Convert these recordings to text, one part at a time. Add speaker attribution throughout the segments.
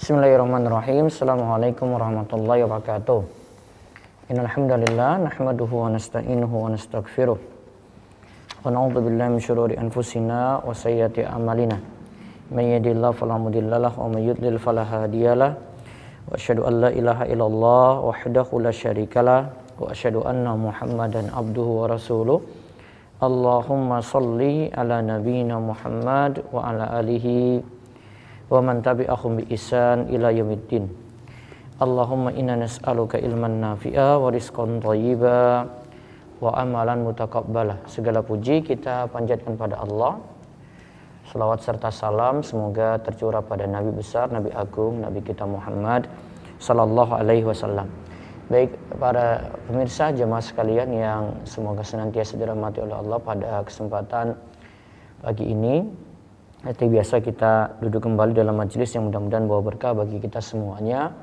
Speaker 1: Bismillahirrahmanirrahim. Assalamualaikum warahmatullahi wabarakatuh. Innal hamdalillah nahmaduhu wa nasta'inuhu wa nastaghfiruh. Wa na'udzu billahi min syururi anfusina wa sayyiati a'malina. May yahdihillahu fala mudhillalah wa may yudlil fala hadiyalah. Wa asyhadu an la ilaha illallah wahdahu la syarikalah wa asyhadu anna Muhammadan abduhu wa rasuluh. Allahumma salli ala nabiyyina Muhammad wa ala alihi wa man tabi'ahum bi isan ila yaumiddin. Allahumma inna nas'aluka ilman nafi'a wa rizqan thayyiba wa amalan mutakabbala. Segala puji kita panjatkan pada Allah. Salawat serta salam semoga tercurah pada Nabi besar, Nabi agung, Nabi kita Muhammad sallallahu alaihi wasallam. Baik para pemirsa jemaah sekalian yang semoga senantiasa dirahmati oleh Allah pada kesempatan pagi ini seperti biasa kita duduk kembali dalam majelis yang mudah-mudahan bawa berkah bagi kita semuanya.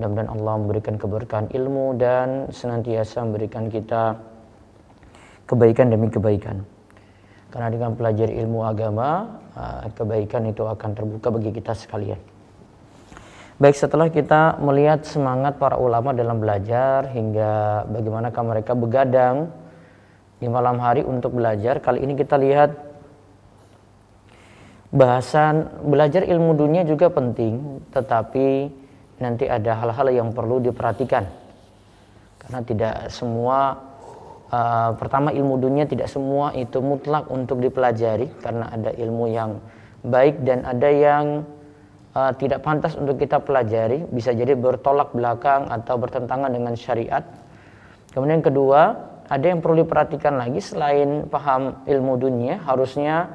Speaker 1: Mudah-mudahan Allah memberikan keberkahan ilmu dan senantiasa memberikan kita kebaikan demi kebaikan. Karena dengan belajar ilmu agama, uh, kebaikan itu akan terbuka bagi kita sekalian. Baik setelah kita melihat semangat para ulama dalam belajar hingga bagaimanakah mereka begadang di malam hari untuk belajar, kali ini kita lihat bahasan belajar ilmu dunia juga penting, tetapi nanti ada hal-hal yang perlu diperhatikan. Karena tidak semua uh, pertama ilmu dunia tidak semua itu mutlak untuk dipelajari karena ada ilmu yang baik dan ada yang uh, tidak pantas untuk kita pelajari, bisa jadi bertolak belakang atau bertentangan dengan syariat. Kemudian kedua, ada yang perlu diperhatikan lagi selain paham ilmu dunia, harusnya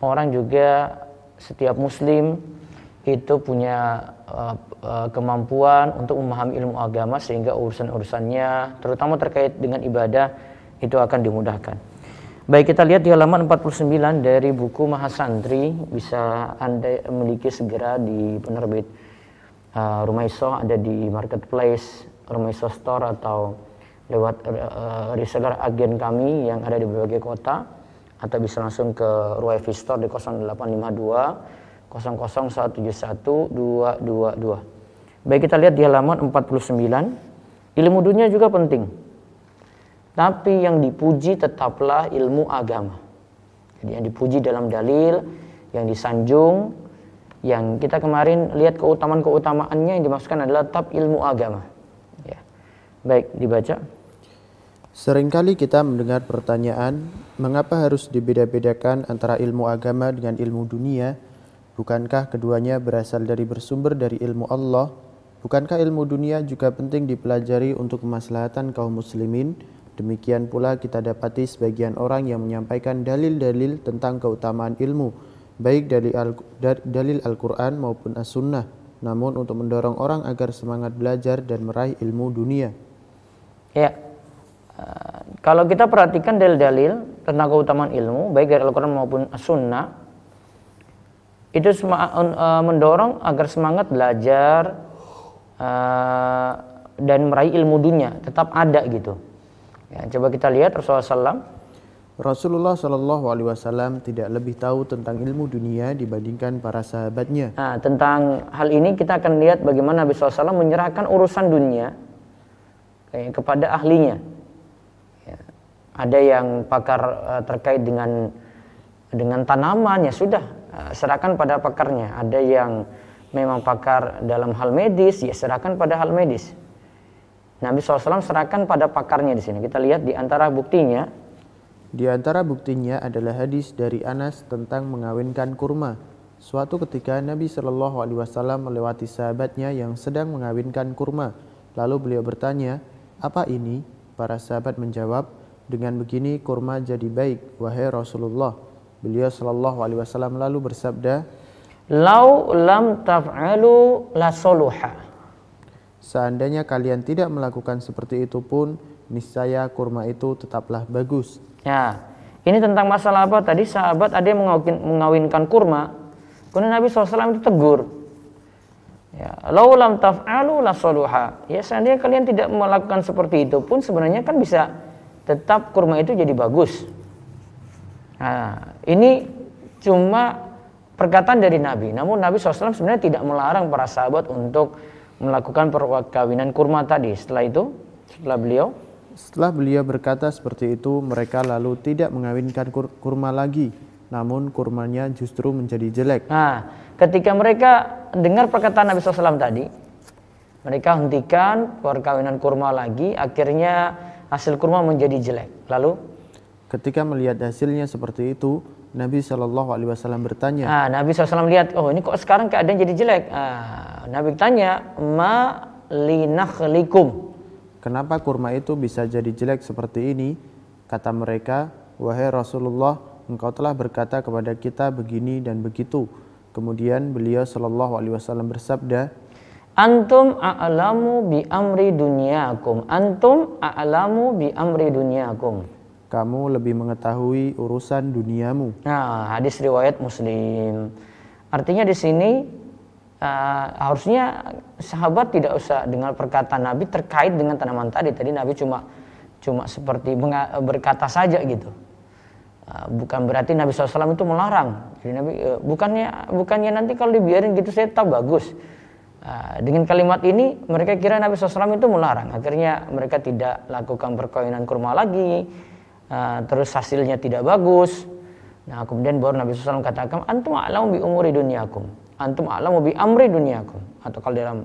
Speaker 1: orang juga setiap muslim itu punya uh, uh, kemampuan untuk memahami ilmu agama sehingga urusan-urusannya terutama terkait dengan ibadah itu akan dimudahkan. Baik kita lihat di halaman 49 dari buku Mahasantri bisa Anda memiliki segera di penerbit uh, Rumaiso ada di marketplace Rumaiso Store atau lewat uh, reseller agen kami yang ada di berbagai kota atau bisa langsung ke Ruai Store di 0852 00171 222. Baik kita lihat di halaman 49. Ilmu dunia juga penting. Tapi yang dipuji tetaplah ilmu agama. Jadi yang dipuji dalam dalil, yang disanjung, yang kita kemarin lihat keutamaan-keutamaannya yang dimaksudkan adalah tab ilmu agama. Ya. Baik, dibaca.
Speaker 2: Seringkali kita mendengar pertanyaan, mengapa harus dibeda-bedakan antara ilmu agama dengan ilmu dunia? Bukankah keduanya berasal dari bersumber dari ilmu Allah? Bukankah ilmu dunia juga penting dipelajari untuk kemaslahatan kaum muslimin? Demikian pula kita dapati sebagian orang yang menyampaikan dalil-dalil tentang keutamaan ilmu, baik dari al dalil Al-Quran maupun As-Sunnah, namun untuk mendorong orang agar semangat belajar dan meraih ilmu dunia.
Speaker 1: Ya, Eh, kalau kita perhatikan dalil-dalil tentang keutamaan ilmu, baik dari Al-Quran maupun As-Sunnah, itu uh, mendorong agar semangat belajar uh, dan meraih ilmu dunia tetap ada gitu. Ya, coba kita lihat Rasulullah SAW.
Speaker 2: Rasulullah Shallallahu Alaihi Wasallam tidak lebih tahu tentang ilmu dunia dibandingkan para sahabatnya.
Speaker 1: Nah, tentang hal ini kita akan lihat bagaimana Nabi SAW menyerahkan urusan dunia kepada ahlinya ada yang pakar uh, terkait dengan dengan tanaman ya sudah uh, serahkan pada pakarnya ada yang memang pakar dalam hal medis ya serahkan pada hal medis Nabi SAW serahkan pada pakarnya di sini kita lihat di antara buktinya
Speaker 2: di antara buktinya adalah hadis dari Anas tentang mengawinkan kurma. Suatu ketika Nabi Shallallahu Alaihi Wasallam melewati sahabatnya yang sedang mengawinkan kurma. Lalu beliau bertanya, apa ini? Para sahabat menjawab, dengan begini kurma jadi baik wahai Rasulullah. Beliau sallallahu alaihi wasallam lalu bersabda,
Speaker 1: "Lau lam taf'alu la soluha."
Speaker 2: Seandainya kalian tidak melakukan seperti itu pun, niscaya kurma itu tetaplah bagus.
Speaker 1: Ya, ini tentang masalah apa? Tadi sahabat ada yang mengawinkan kurma, kemudian Nabi SAW itu tegur. Ya, lau lam taf'alu la soluha. Ya, seandainya kalian tidak melakukan seperti itu pun sebenarnya kan bisa tetap kurma itu jadi bagus. Nah, ini cuma perkataan dari Nabi. Namun Nabi SAW sebenarnya tidak melarang para sahabat untuk melakukan perkawinan kurma tadi. Setelah itu, setelah beliau
Speaker 2: setelah beliau berkata seperti itu, mereka lalu tidak mengawinkan kur kurma lagi, namun kurmanya justru menjadi jelek.
Speaker 1: Nah, ketika mereka dengar perkataan Nabi SAW tadi, mereka hentikan perkawinan kurma lagi, akhirnya hasil kurma menjadi jelek. Lalu,
Speaker 2: ketika melihat hasilnya seperti itu, Nabi Shallallahu Alaihi Wasallam bertanya.
Speaker 1: Nah, Nabi SAW lihat, oh ini kok sekarang keadaan jadi jelek. Nah, Nabi tanya, ma linakhlikum
Speaker 2: Kenapa kurma itu bisa jadi jelek seperti ini? Kata mereka, Wahai Rasulullah, engkau telah berkata kepada kita begini dan begitu. Kemudian beliau Shallallahu Alaihi Wasallam bersabda,
Speaker 1: Antum a'lamu bi amri dunyakum. Antum a'lamu bi amri dunyakum.
Speaker 2: Kamu lebih mengetahui urusan duniamu.
Speaker 1: Nah, hadis riwayat Muslim. Artinya di sini uh, harusnya sahabat tidak usah dengar perkataan Nabi terkait dengan tanaman tadi. Tadi Nabi cuma cuma seperti berkata saja gitu. Uh, bukan berarti Nabi SAW itu melarang. Jadi Nabi uh, bukannya bukannya nanti kalau dibiarin gitu saya tahu bagus. Uh, dengan kalimat ini mereka kira Nabi SAW itu melarang. Akhirnya mereka tidak lakukan perkawinan kurma lagi. Uh, terus hasilnya tidak bagus. Nah kemudian baru Nabi SAW katakan antum a'lamu bi umuri dunyakum. Antum a'lamu bi amri dunyakum. Atau kalau dalam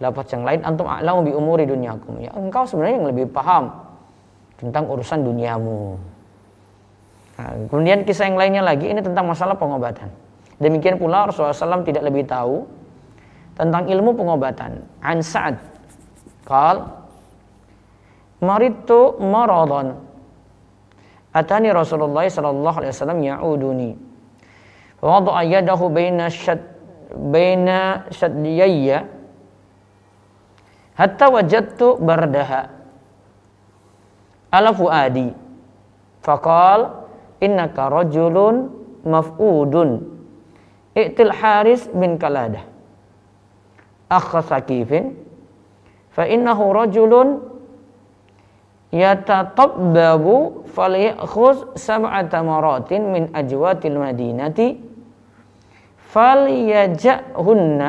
Speaker 1: lafaz yang lain antum a'lamu bi umuri dunyakum. Ya engkau sebenarnya yang lebih paham tentang urusan duniamu. Nah, kemudian kisah yang lainnya lagi ini tentang masalah pengobatan. Demikian pula Rasulullah SAW tidak lebih tahu tentang ilmu pengobatan. An Sa'ad qal maritu maradan atani Rasulullah sallallahu alaihi wasallam ya'uduni. Wa wada'a yadahu baina syad baina syadiyayya hatta wajadtu bardaha. Ala fuadi faqal innaka rajulun maf'udun. I'til haris bin kaladah. Akha sakifin fa innahu rajulun yatatabbabu falyakhuz sab'ata maratin min ajwatil madinati falyajahunna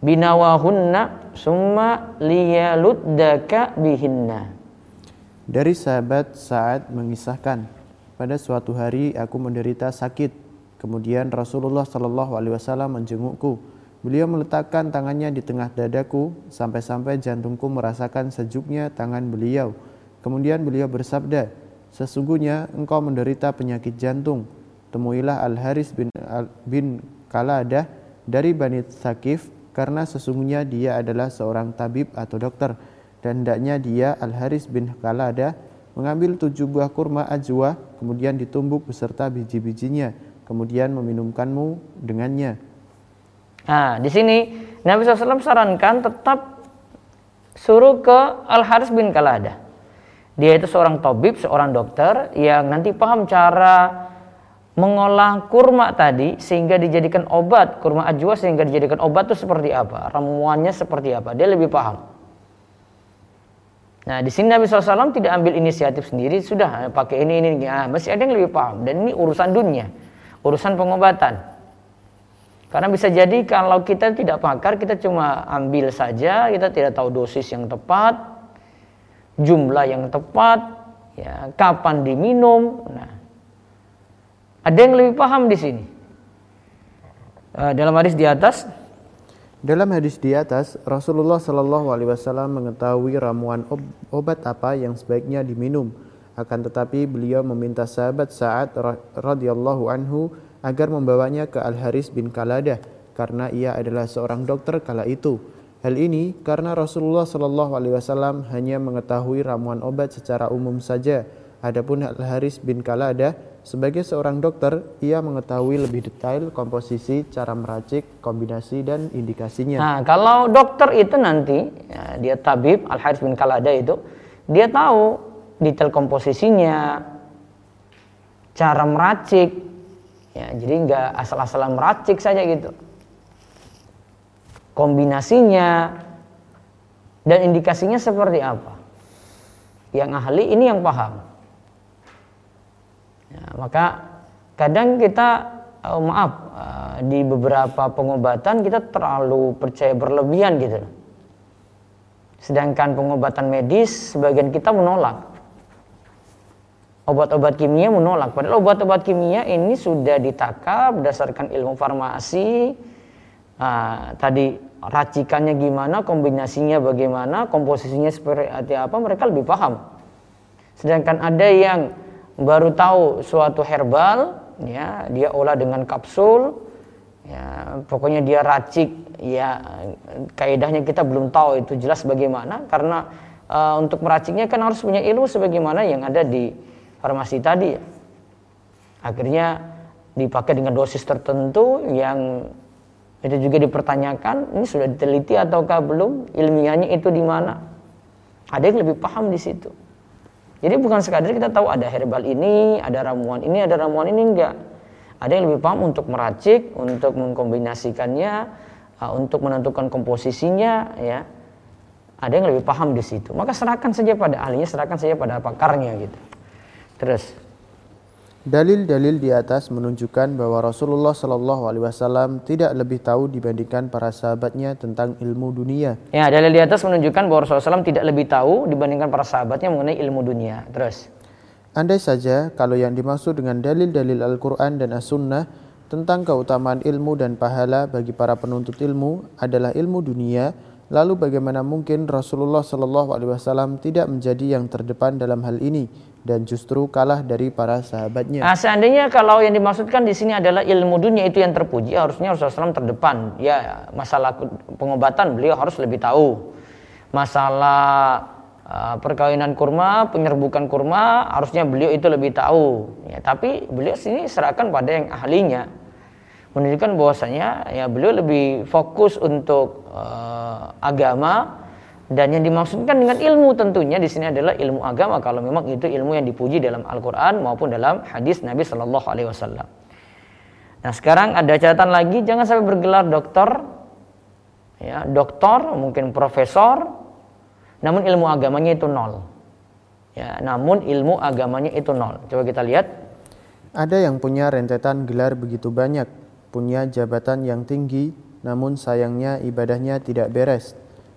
Speaker 1: binawahunna summa liyaluddaka bihinna.
Speaker 2: Dari sahabat saat mengisahkan, pada suatu hari aku menderita sakit. Kemudian Rasulullah Shallallahu Alaihi Wasallam menjengukku. Beliau meletakkan tangannya di tengah dadaku sampai-sampai jantungku merasakan sejuknya tangan beliau. Kemudian beliau bersabda, sesungguhnya engkau menderita penyakit jantung temuilah Al-Haris bin, bin Kaladah dari Bani Sakif karena sesungguhnya dia adalah seorang tabib atau dokter dan hendaknya dia Al-Haris bin Kaladah mengambil tujuh buah kurma ajwa kemudian ditumbuk beserta biji-bijinya kemudian meminumkanmu dengannya.
Speaker 1: Nah, di sini Nabi SAW sarankan tetap suruh ke Al Haris bin Kaladah. Dia itu seorang tabib, seorang dokter yang nanti paham cara mengolah kurma tadi sehingga dijadikan obat. Kurma ajwa sehingga dijadikan obat itu seperti apa? Ramuannya seperti apa? Dia lebih paham. Nah di sini Nabi SAW tidak ambil inisiatif sendiri. Sudah pakai ini ini. Nah, masih ada yang lebih paham. Dan ini urusan dunia. Urusan pengobatan karena bisa jadi kalau kita tidak pakar kita cuma ambil saja kita tidak tahu dosis yang tepat jumlah yang tepat ya kapan diminum nah ada yang lebih paham di sini. Uh, dalam hadis di atas
Speaker 2: dalam hadis di atas, Rasulullah Shallallahu Alaihi Wasallam mengetahui ramuan ob obat apa yang sebaiknya diminum. Akan tetapi beliau meminta sahabat saat radhiyallahu anhu agar membawanya ke Al Haris bin Kaladah karena ia adalah seorang dokter kala itu. Hal ini karena Rasulullah Shallallahu Alaihi Wasallam hanya mengetahui ramuan obat secara umum saja. Adapun Al Haris bin Kaladah sebagai seorang dokter, ia mengetahui lebih detail komposisi, cara meracik, kombinasi, dan indikasinya.
Speaker 1: Nah, kalau dokter itu nanti, ya, dia tabib, Al-Harith bin Kalada itu, dia tahu detail komposisinya, cara meracik, ya, jadi nggak asal-asalan meracik saja gitu. Kombinasinya, dan indikasinya seperti apa. Yang ahli ini yang paham. Ya, maka kadang kita uh, maaf uh, di beberapa pengobatan kita terlalu percaya berlebihan gitu. Sedangkan pengobatan medis sebagian kita menolak. Obat-obat kimia menolak. Padahal obat-obat kimia ini sudah ditaka berdasarkan ilmu farmasi. Uh, tadi racikannya gimana, kombinasinya bagaimana, komposisinya seperti apa, mereka lebih paham. Sedangkan ada yang baru tahu suatu herbal, ya dia olah dengan kapsul, ya pokoknya dia racik, ya kaidahnya kita belum tahu itu jelas bagaimana karena uh, untuk meraciknya kan harus punya ilmu sebagaimana yang ada di farmasi tadi. Akhirnya dipakai dengan dosis tertentu yang itu juga dipertanyakan, ini sudah diteliti ataukah belum? Ilmiahnya itu di mana? Ada yang lebih paham di situ. Jadi bukan sekadar kita tahu ada herbal ini, ada ramuan ini, ada ramuan ini enggak. Ada yang lebih paham untuk meracik, untuk mengkombinasikannya, uh, untuk menentukan komposisinya, ya. Ada yang lebih paham di situ. Maka serahkan saja pada ahlinya, serahkan saja pada pakarnya gitu. Terus
Speaker 2: Dalil-dalil di atas menunjukkan bahwa Rasulullah Shallallahu Alaihi Wasallam tidak lebih tahu dibandingkan para sahabatnya tentang ilmu dunia.
Speaker 1: Ya, dalil di atas menunjukkan bahwa Rasulullah SAW tidak lebih tahu dibandingkan para sahabatnya mengenai ilmu dunia. Terus.
Speaker 2: Andai saja kalau yang dimaksud dengan dalil-dalil Al-Quran dan As-Sunnah tentang keutamaan ilmu dan pahala bagi para penuntut ilmu adalah ilmu dunia, lalu bagaimana mungkin Rasulullah Shallallahu Alaihi Wasallam tidak menjadi yang terdepan dalam hal ini? Dan justru kalah dari para sahabatnya.
Speaker 1: Nah, seandainya kalau yang dimaksudkan di sini adalah ilmu dunia itu yang terpuji, harusnya Rasulullah SAW terdepan. Ya, masalah pengobatan beliau harus lebih tahu. Masalah uh, perkawinan kurma, penyerbukan kurma, harusnya beliau itu lebih tahu. Ya, tapi beliau sini serahkan pada yang ahlinya. Menunjukkan bahwasanya ya beliau lebih fokus untuk uh, agama dan yang dimaksudkan dengan ilmu tentunya di sini adalah ilmu agama kalau memang itu ilmu yang dipuji dalam Al-Qur'an maupun dalam hadis Nabi Shallallahu alaihi wasallam. Nah, sekarang ada catatan lagi jangan sampai bergelar dokter ya, doktor, mungkin profesor namun ilmu agamanya itu nol. Ya, namun ilmu agamanya itu nol. Coba kita lihat.
Speaker 2: Ada yang punya rentetan gelar begitu banyak, punya jabatan yang tinggi, namun sayangnya ibadahnya tidak beres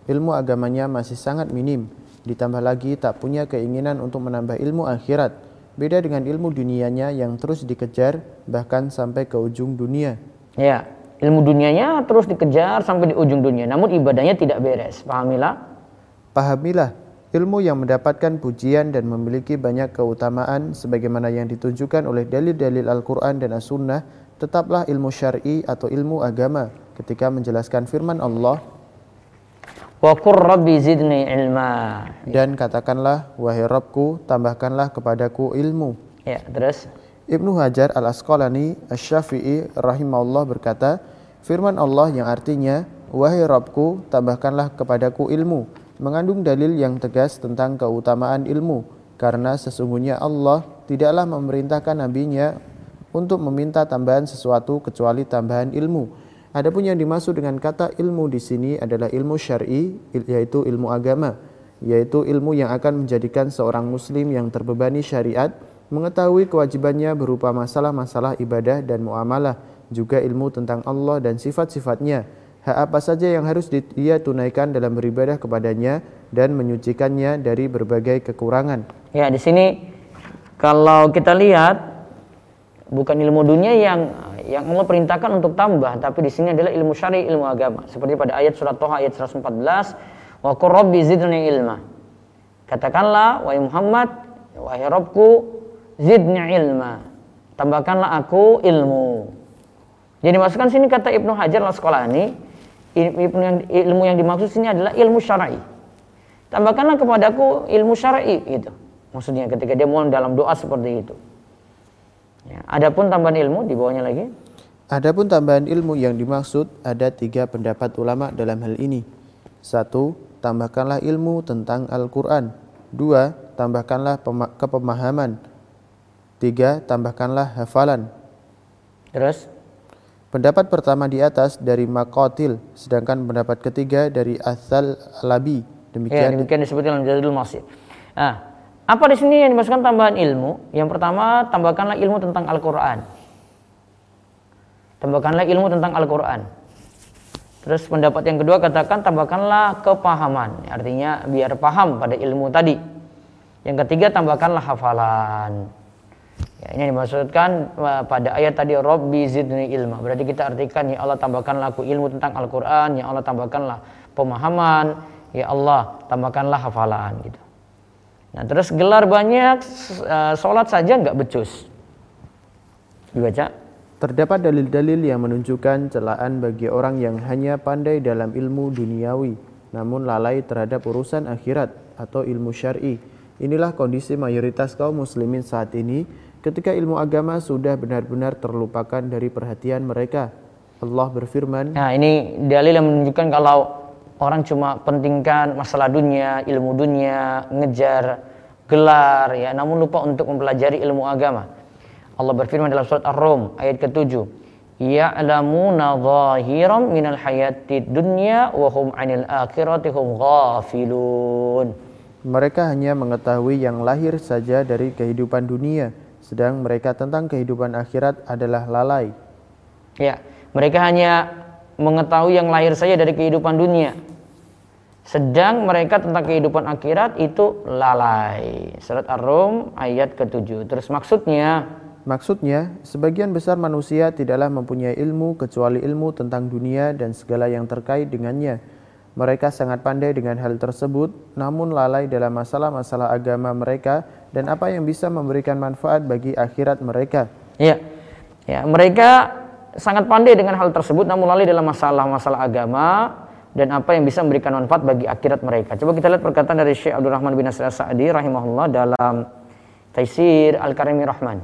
Speaker 2: ilmu agamanya masih sangat minim, ditambah lagi tak punya keinginan untuk menambah ilmu akhirat. Beda dengan ilmu dunianya yang terus dikejar bahkan sampai ke ujung dunia.
Speaker 1: Ya, ilmu dunianya terus dikejar sampai di ujung dunia, namun ibadahnya tidak beres. Pahamilah?
Speaker 2: Pahamilah, ilmu yang mendapatkan pujian dan memiliki banyak keutamaan sebagaimana yang ditunjukkan oleh dalil-dalil Al-Qur'an dan As-Sunnah, tetaplah ilmu syar'i atau ilmu agama ketika menjelaskan firman Allah
Speaker 1: Wa rabbi zidni ilma.
Speaker 2: Dan katakanlah wahai Rabbku tambahkanlah kepadaku ilmu.
Speaker 1: Ya, terus
Speaker 2: Ibnu Hajar Al-Asqalani Asy-Syafi'i rahimahullah berkata, firman Allah yang artinya wahai Rabbku tambahkanlah kepadaku ilmu mengandung dalil yang tegas tentang keutamaan ilmu karena sesungguhnya Allah tidaklah memerintahkan nabinya untuk meminta tambahan sesuatu kecuali tambahan ilmu Adapun yang dimaksud dengan kata ilmu di sini adalah ilmu syar'i yaitu ilmu agama, yaitu ilmu yang akan menjadikan seorang muslim yang terbebani syariat mengetahui kewajibannya berupa masalah-masalah ibadah dan muamalah, juga ilmu tentang Allah dan sifat-sifatnya. Hak apa saja yang harus dia tunaikan dalam beribadah kepadanya dan menyucikannya dari berbagai kekurangan.
Speaker 1: Ya, di sini kalau kita lihat bukan ilmu dunia yang yang Allah perintahkan untuk tambah tapi di sini adalah ilmu syar'i ilmu agama. Seperti pada ayat surat Toha ayat 114 wa qur rabbi zidni ilma. Katakanlah wahai Muhammad wahai Rabbku zidni ilma. Tambahkanlah aku ilmu. Jadi masukkan sini kata Ibnu Hajar al Asqalani ilmu yang, ilmu yang dimaksud sini adalah ilmu syar'i. Tambahkanlah kepadaku ilmu syar'i itu maksudnya ketika dia mohon dalam doa seperti itu Ya, adapun tambahan ilmu di bawahnya lagi.
Speaker 2: Adapun tambahan ilmu yang dimaksud ada tiga pendapat ulama dalam hal ini. Satu, tambahkanlah ilmu tentang Al-Quran. Dua, tambahkanlah kepemahaman. Tiga, tambahkanlah hafalan.
Speaker 1: Terus?
Speaker 2: Pendapat pertama di atas dari Makotil, sedangkan pendapat ketiga dari Asal Labi.
Speaker 1: Demikian, ya, demikian disebutkan dalam Jadul Masih. Nah, apa di sini yang dimasukkan tambahan ilmu? Yang pertama, tambahkanlah ilmu tentang Al-Qur'an. tambahkanlah ilmu tentang Al-Qur'an. Terus pendapat yang kedua katakan tambahkanlah kepahaman, artinya biar paham pada ilmu tadi. Yang ketiga tambahkanlah hafalan. Ya, ini dimaksudkan uh, pada ayat tadi Robbi zidni ilma. Berarti kita artikan ya Allah tambahkanlah aku ilmu tentang Al-Qur'an, ya Allah tambahkanlah pemahaman, ya Allah tambahkanlah hafalan gitu. Nah, terus gelar banyak uh, sholat saja nggak becus. Dibaca.
Speaker 2: Terdapat dalil-dalil yang menunjukkan celaan bagi orang yang hanya pandai dalam ilmu duniawi, namun lalai terhadap urusan akhirat atau ilmu syar'i. Inilah kondisi mayoritas kaum muslimin saat ini ketika ilmu agama sudah benar-benar terlupakan dari perhatian mereka. Allah berfirman,
Speaker 1: Nah, ini dalil yang menunjukkan kalau orang cuma pentingkan masalah dunia, ilmu dunia, ngejar gelar ya, namun lupa untuk mempelajari ilmu agama. Allah berfirman dalam surat Ar-Rum ayat ke-7. Ya'lamuna zahiran minal hayati dunya wa hum 'anil akhirati hum ghafilun.
Speaker 2: mereka hanya mengetahui yang lahir saja dari kehidupan dunia, sedang mereka tentang kehidupan akhirat adalah lalai.
Speaker 1: Ya, mereka hanya mengetahui yang lahir saja dari kehidupan dunia. Sedang mereka tentang kehidupan akhirat itu lalai. Surat Ar-Rum ayat ke-7. Terus maksudnya
Speaker 2: Maksudnya, sebagian besar manusia tidaklah mempunyai ilmu kecuali ilmu tentang dunia dan segala yang terkait dengannya. Mereka sangat pandai dengan hal tersebut, namun lalai dalam masalah-masalah agama mereka dan apa yang bisa memberikan manfaat bagi akhirat mereka.
Speaker 1: Ya, ya mereka sangat pandai dengan hal tersebut, namun lalai dalam masalah-masalah agama dan apa yang bisa memberikan manfaat bagi akhirat mereka. Coba kita lihat perkataan dari Syekh Abdul Rahman bin Nasir Sa'di rahimahullah dalam Taisir Al-Karimi Rahman.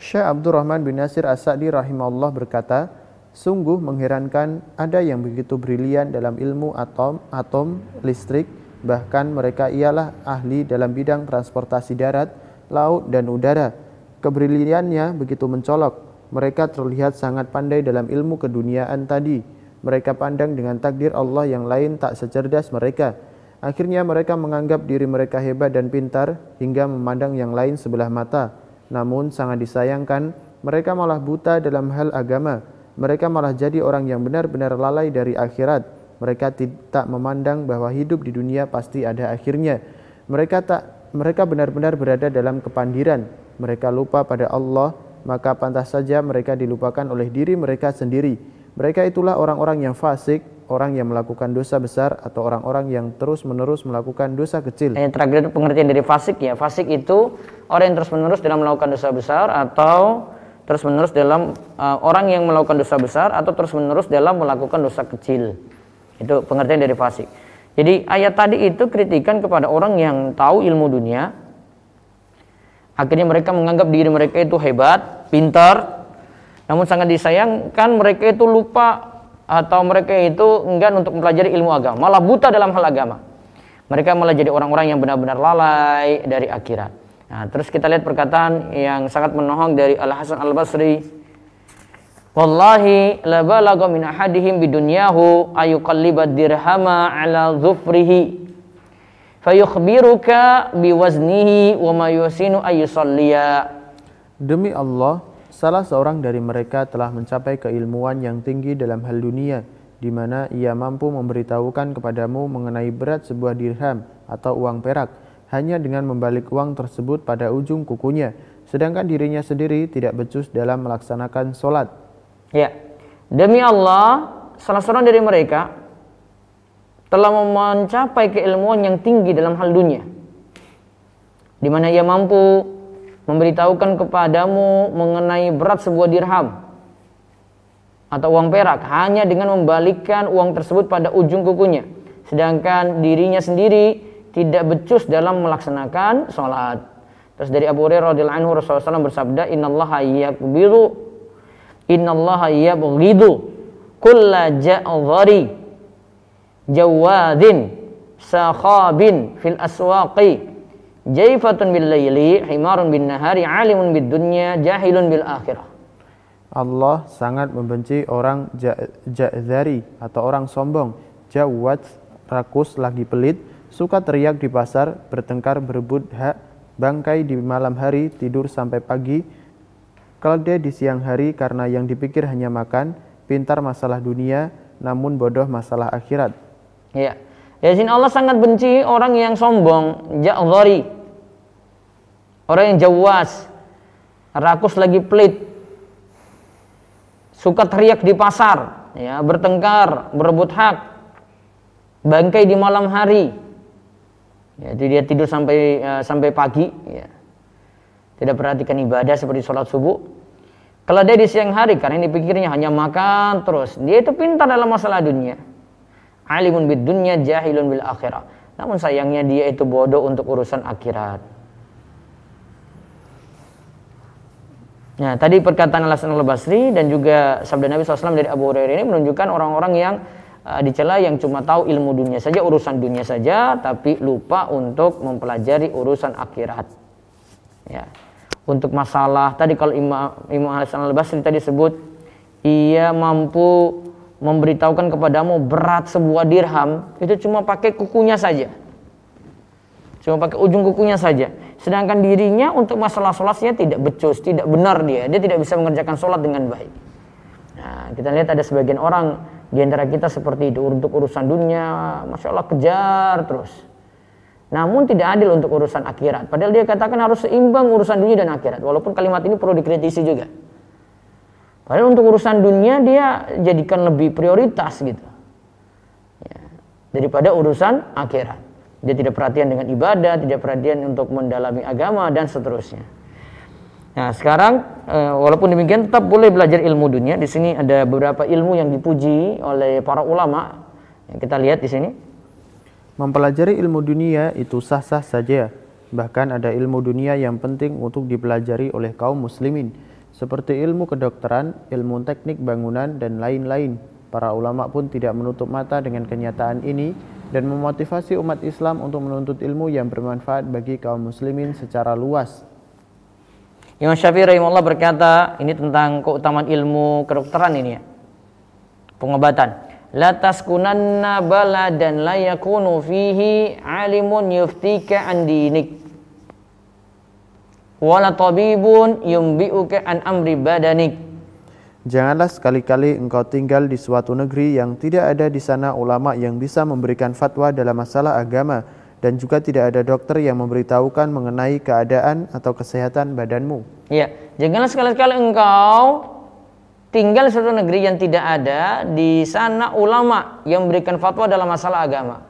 Speaker 2: Syekh Abdurrahman bin Nasir As-Sa'di rahimahullah berkata, Sungguh mengherankan ada yang begitu brilian dalam ilmu atom, atom, listrik, bahkan mereka ialah ahli dalam bidang transportasi darat, laut, dan udara. Kebriliannya begitu mencolok. Mereka terlihat sangat pandai dalam ilmu keduniaan tadi. Mereka pandang dengan takdir Allah yang lain tak secerdas mereka. Akhirnya mereka menganggap diri mereka hebat dan pintar hingga memandang yang lain sebelah mata. Namun sangat disayangkan, mereka malah buta dalam hal agama. Mereka malah jadi orang yang benar-benar lalai dari akhirat. Mereka tidak memandang bahwa hidup di dunia pasti ada akhirnya. Mereka tak mereka benar-benar berada dalam kepandiran. Mereka lupa pada Allah, maka pantas saja mereka dilupakan oleh diri mereka sendiri. Mereka itulah orang-orang yang fasik, orang yang melakukan dosa besar atau orang-orang yang terus-menerus melakukan dosa kecil.
Speaker 1: Yang terakhir pengertian dari fasik ya. Fasik itu orang yang terus-menerus dalam melakukan dosa besar atau terus-menerus dalam uh, orang yang melakukan dosa besar atau terus-menerus dalam melakukan dosa kecil. Itu pengertian dari fasik. Jadi ayat tadi itu kritikan kepada orang yang tahu ilmu dunia. Akhirnya mereka menganggap diri mereka itu hebat, pintar. Namun sangat disayangkan mereka itu lupa atau mereka itu enggan untuk mempelajari ilmu agama, malah buta dalam hal agama. Mereka malah jadi orang-orang yang benar-benar lalai dari akhirat. Nah, terus kita lihat perkataan yang sangat menohong dari Al Hasan Al Basri. Wallahi la balagha min ahadihim bidunyahu ayuqallibad dirhama ala dhufrihi fayukhbiruka biwaznihi wa ma yusinu ayusalliya.
Speaker 2: Demi Allah, salah seorang dari mereka telah mencapai keilmuan yang tinggi dalam hal dunia, di mana ia mampu memberitahukan kepadamu mengenai berat sebuah dirham atau uang perak, hanya dengan membalik uang tersebut pada ujung kukunya, sedangkan dirinya sendiri tidak becus dalam melaksanakan sholat.
Speaker 1: Ya, demi Allah, salah seorang dari mereka telah mencapai keilmuan yang tinggi dalam hal dunia, di mana ia mampu memberitahukan kepadamu mengenai berat sebuah dirham atau uang perak hanya dengan membalikkan uang tersebut pada ujung kukunya, sedangkan dirinya sendiri tidak becus dalam melaksanakan sholat. Terus dari Abu Hurairah radhiyallahu anhu Rasulullah SAW bersabda, Innallaha yakbiru Innallaha yabghidu kulla ja'dhari jawadin sakhabin fil aswaqi jaifatun bil laili himarun bin nahari alimun bid dunya jahilun bil akhirah
Speaker 2: Allah sangat membenci orang ja'zari atau orang sombong, jawad, rakus, lagi pelit, suka teriak di pasar, bertengkar, berebut hak, bangkai di malam hari, tidur sampai pagi, Kalau dia di siang hari karena yang dipikir hanya makan, pintar masalah dunia, namun bodoh masalah akhirat.
Speaker 1: Ya. Ya sini Allah sangat benci orang yang sombong, ja'dhari. Orang yang jawas, rakus lagi pelit, suka teriak di pasar, ya, bertengkar, berebut hak, bangkai di malam hari. Ya, jadi dia tidur sampai uh, sampai pagi, ya tidak perhatikan ibadah seperti sholat subuh. Kalau dia di siang hari karena ini pikirnya hanya makan terus, dia itu pintar dalam masalah dunia. Alimun bid dunya jahilun bil akhirah. Namun sayangnya dia itu bodoh untuk urusan akhirat. Nah, tadi perkataan Al Hasan Al Basri dan juga sabda Nabi SAW dari Abu Hurairah ini menunjukkan orang-orang yang uh, dicela yang cuma tahu ilmu dunia saja, urusan dunia saja, tapi lupa untuk mempelajari urusan akhirat. Ya. Untuk masalah tadi kalau Imam Imam Hasan Al Basri tadi sebut ia mampu memberitahukan kepadamu berat sebuah dirham itu cuma pakai kukunya saja. Cuma pakai ujung kukunya saja sedangkan dirinya untuk masalah sholatnya tidak becus tidak benar dia dia tidak bisa mengerjakan sholat dengan baik nah kita lihat ada sebagian orang di antara kita seperti itu untuk urusan dunia masya Allah kejar terus namun tidak adil untuk urusan akhirat. Padahal dia katakan harus seimbang urusan dunia dan akhirat. Walaupun kalimat ini perlu dikritisi juga. Padahal untuk urusan dunia dia jadikan lebih prioritas gitu. Ya, daripada urusan akhirat. Dia tidak perhatian dengan ibadah, tidak perhatian untuk mendalami agama dan seterusnya. Nah sekarang eh, walaupun demikian tetap boleh belajar ilmu dunia. Di sini ada beberapa ilmu yang dipuji oleh para ulama. Kita lihat di sini.
Speaker 2: Mempelajari ilmu dunia itu sah-sah saja. Bahkan ada ilmu dunia yang penting untuk dipelajari oleh kaum muslimin, seperti ilmu kedokteran, ilmu teknik bangunan, dan lain-lain. Para ulama pun tidak menutup mata dengan kenyataan ini dan memotivasi umat Islam untuk menuntut ilmu yang bermanfaat bagi kaum muslimin secara luas.
Speaker 1: Imam Syafi'i rahimahullah berkata, ini tentang keutamaan ilmu kedokteran ini ya. Pengobatan la taskunanna baladan la yakunu fihi alimun yuftika an dinik wala tabibun yumbi'uka an amri badanik
Speaker 2: Janganlah sekali-kali engkau tinggal di suatu negeri yang tidak ada di sana ulama yang bisa memberikan fatwa dalam masalah agama dan juga tidak ada dokter yang memberitahukan mengenai keadaan atau kesehatan badanmu.
Speaker 1: Ya, janganlah sekali-kali engkau tinggal di suatu negeri yang tidak ada di sana ulama yang memberikan fatwa dalam masalah agama.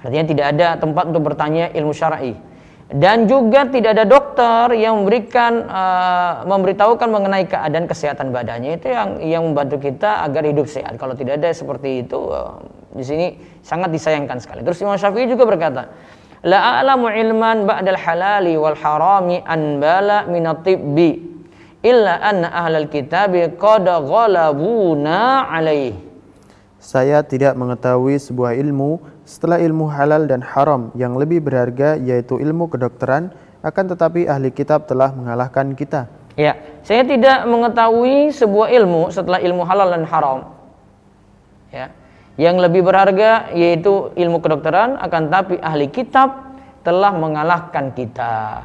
Speaker 1: Artinya tidak ada tempat untuk bertanya ilmu syar'i. Dan juga tidak ada dokter yang memberikan uh, memberitahukan mengenai keadaan kesehatan badannya itu yang yang membantu kita agar hidup sehat. Kalau tidak ada seperti itu uh, di sini sangat disayangkan sekali. Terus Imam Syafi'i juga berkata, la a'lamu ilman ba'dal halali wal harami an bala min tibbi illa anna ahlal kitab qad ghalabuna alaih.
Speaker 2: Saya tidak mengetahui sebuah ilmu setelah ilmu halal dan haram yang lebih berharga yaitu ilmu kedokteran akan tetapi ahli kitab telah mengalahkan kita.
Speaker 1: Ya, saya tidak mengetahui sebuah ilmu setelah ilmu halal dan haram. Ya. Yang lebih berharga yaitu ilmu kedokteran akan tapi ahli kitab telah mengalahkan kita.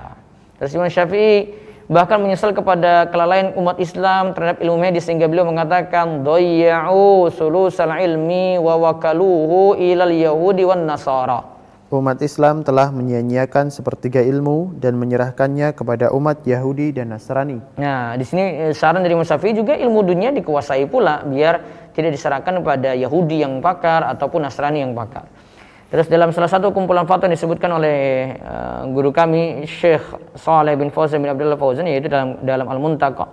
Speaker 1: Terus Imam Syafi'i bahkan menyesal kepada kelalaian umat Islam terhadap ilmu medis sehingga beliau mengatakan doyya'u sulusal ilmi wa wakaluhu ilal yahudi wan nasara
Speaker 2: Umat Islam telah menyia-nyiakan sepertiga ilmu dan menyerahkannya kepada umat Yahudi dan Nasrani.
Speaker 1: Nah, di sini eh, saran dari Musafi juga ilmu dunia dikuasai pula biar tidak diserahkan kepada Yahudi yang pakar ataupun Nasrani yang pakar. Terus dalam salah satu kumpulan fatwa yang disebutkan oleh uh, guru kami Syekh Saleh bin Fauzan bin Abdullah Fauzan yaitu dalam dalam Al-Muntaqa.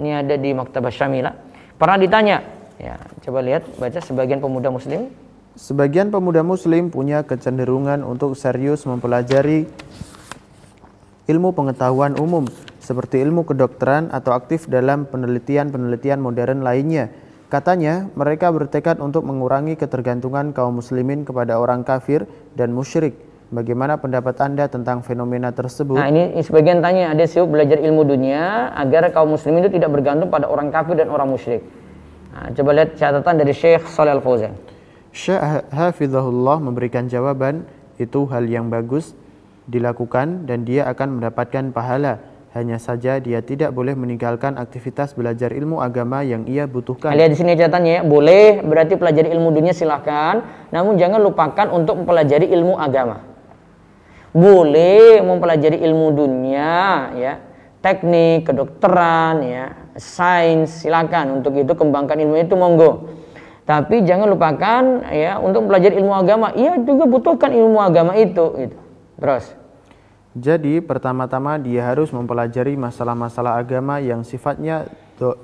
Speaker 1: Ini ada di Maktabah Syamila. Pernah ditanya, ya, coba lihat baca sebagian pemuda muslim
Speaker 2: Sebagian pemuda muslim punya kecenderungan untuk serius mempelajari ilmu pengetahuan umum seperti ilmu kedokteran atau aktif dalam penelitian-penelitian modern lainnya Katanya, mereka bertekad untuk mengurangi ketergantungan kaum muslimin kepada orang kafir dan musyrik. Bagaimana pendapat Anda tentang fenomena tersebut?
Speaker 1: Nah, ini sebagian tanya, ada siap belajar ilmu dunia agar kaum muslimin itu tidak bergantung pada orang kafir dan orang musyrik. Nah, coba lihat catatan dari Syekh Salih Al-Fauzan.
Speaker 2: Syekh Hafizahullah memberikan jawaban, itu hal yang bagus dilakukan dan dia akan mendapatkan pahala. Hanya saja dia tidak boleh meninggalkan aktivitas belajar ilmu agama yang ia butuhkan.
Speaker 1: Lihat di sini catatannya ya, boleh berarti pelajari ilmu dunia silahkan, namun jangan lupakan untuk mempelajari ilmu agama. Boleh mempelajari ilmu dunia ya, teknik, kedokteran ya, sains silakan untuk itu kembangkan ilmu itu monggo. Tapi jangan lupakan ya untuk mempelajari ilmu agama, ia juga butuhkan ilmu agama itu gitu. Terus
Speaker 2: Jadi pertama-tama dia harus mempelajari masalah-masalah agama yang sifatnya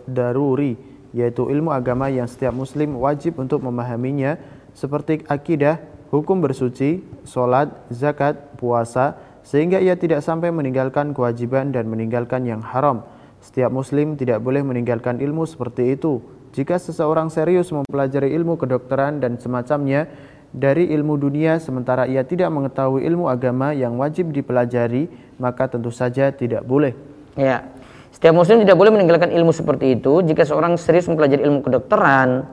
Speaker 2: daruri, yaitu ilmu agama yang setiap muslim wajib untuk memahaminya seperti akidah, hukum bersuci, sholat, zakat, puasa, sehingga ia tidak sampai meninggalkan kewajiban dan meninggalkan yang haram. Setiap muslim tidak boleh meninggalkan ilmu seperti itu. Jika seseorang serius mempelajari ilmu kedokteran dan semacamnya, dari ilmu dunia sementara ia tidak mengetahui ilmu agama yang wajib dipelajari, maka tentu saja tidak boleh.
Speaker 1: Ya. Setiap muslim tidak boleh meninggalkan ilmu seperti itu jika seorang serius mempelajari ilmu kedokteran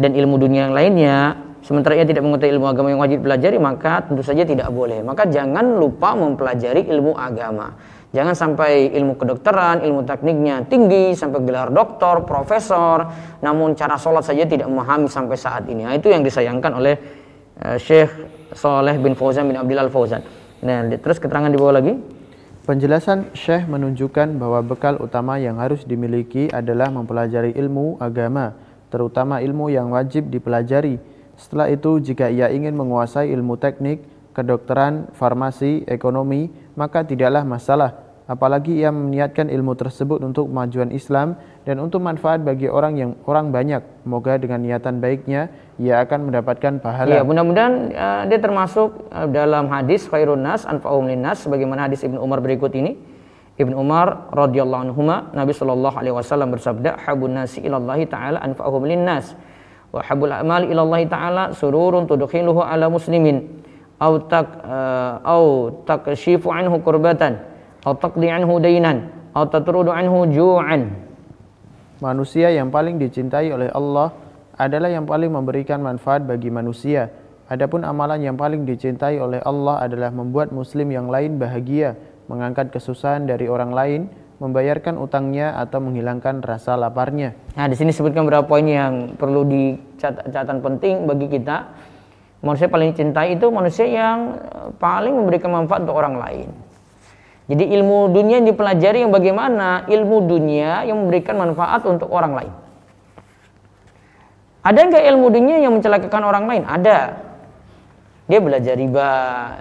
Speaker 1: dan ilmu dunia yang lainnya, sementara ia tidak mengetahui ilmu agama yang wajib dipelajari, maka tentu saja tidak boleh. Maka jangan lupa mempelajari ilmu agama. Jangan sampai ilmu kedokteran, ilmu tekniknya tinggi sampai gelar doktor, profesor, namun cara sholat saja tidak memahami sampai saat ini. Nah, itu yang disayangkan oleh uh, Syekh Soleh bin Fauzan bin Abdillah Fauzan. Nah, terus keterangan di bawah lagi.
Speaker 2: Penjelasan Syekh menunjukkan bahwa bekal utama yang harus dimiliki adalah mempelajari ilmu agama, terutama ilmu yang wajib dipelajari. Setelah itu, jika ia ingin menguasai ilmu teknik, kedokteran, farmasi, ekonomi, maka tidaklah masalah apalagi ia meniatkan ilmu tersebut untuk kemajuan Islam dan untuk manfaat bagi orang yang orang banyak. Semoga dengan niatan baiknya ia akan mendapatkan pahala.
Speaker 1: Ya, mudah-mudahan uh, dia termasuk uh, dalam hadis khairun nas anfa'um linnas sebagaimana hadis Ibnu Umar berikut ini. Ibnu Umar radhiyallahu anhu Nabi sallallahu alaihi wasallam bersabda, "Habun nasi ilallahi taala anfa'uhum linnas." Wa habul a'mali ilallahi taala sururun tudkhiluhu ala muslimin au tak uh, au takshifu anhu kurbatan atau taqdi anhu dainan atau tatrudu anhu ju'an.
Speaker 2: Manusia yang paling dicintai oleh Allah adalah yang paling memberikan manfaat bagi manusia. Adapun amalan yang paling dicintai oleh Allah adalah membuat muslim yang lain bahagia, mengangkat kesusahan dari orang lain, membayarkan utangnya atau menghilangkan rasa laparnya.
Speaker 1: Nah, di sini sebutkan beberapa poin yang perlu dicatatan penting bagi kita. Manusia paling dicintai itu manusia yang paling memberikan manfaat untuk orang lain. Jadi ilmu dunia yang dipelajari yang bagaimana? Ilmu dunia yang memberikan manfaat untuk orang lain. Ada nggak ilmu dunia yang mencelakakan orang lain? Ada. Dia belajar riba,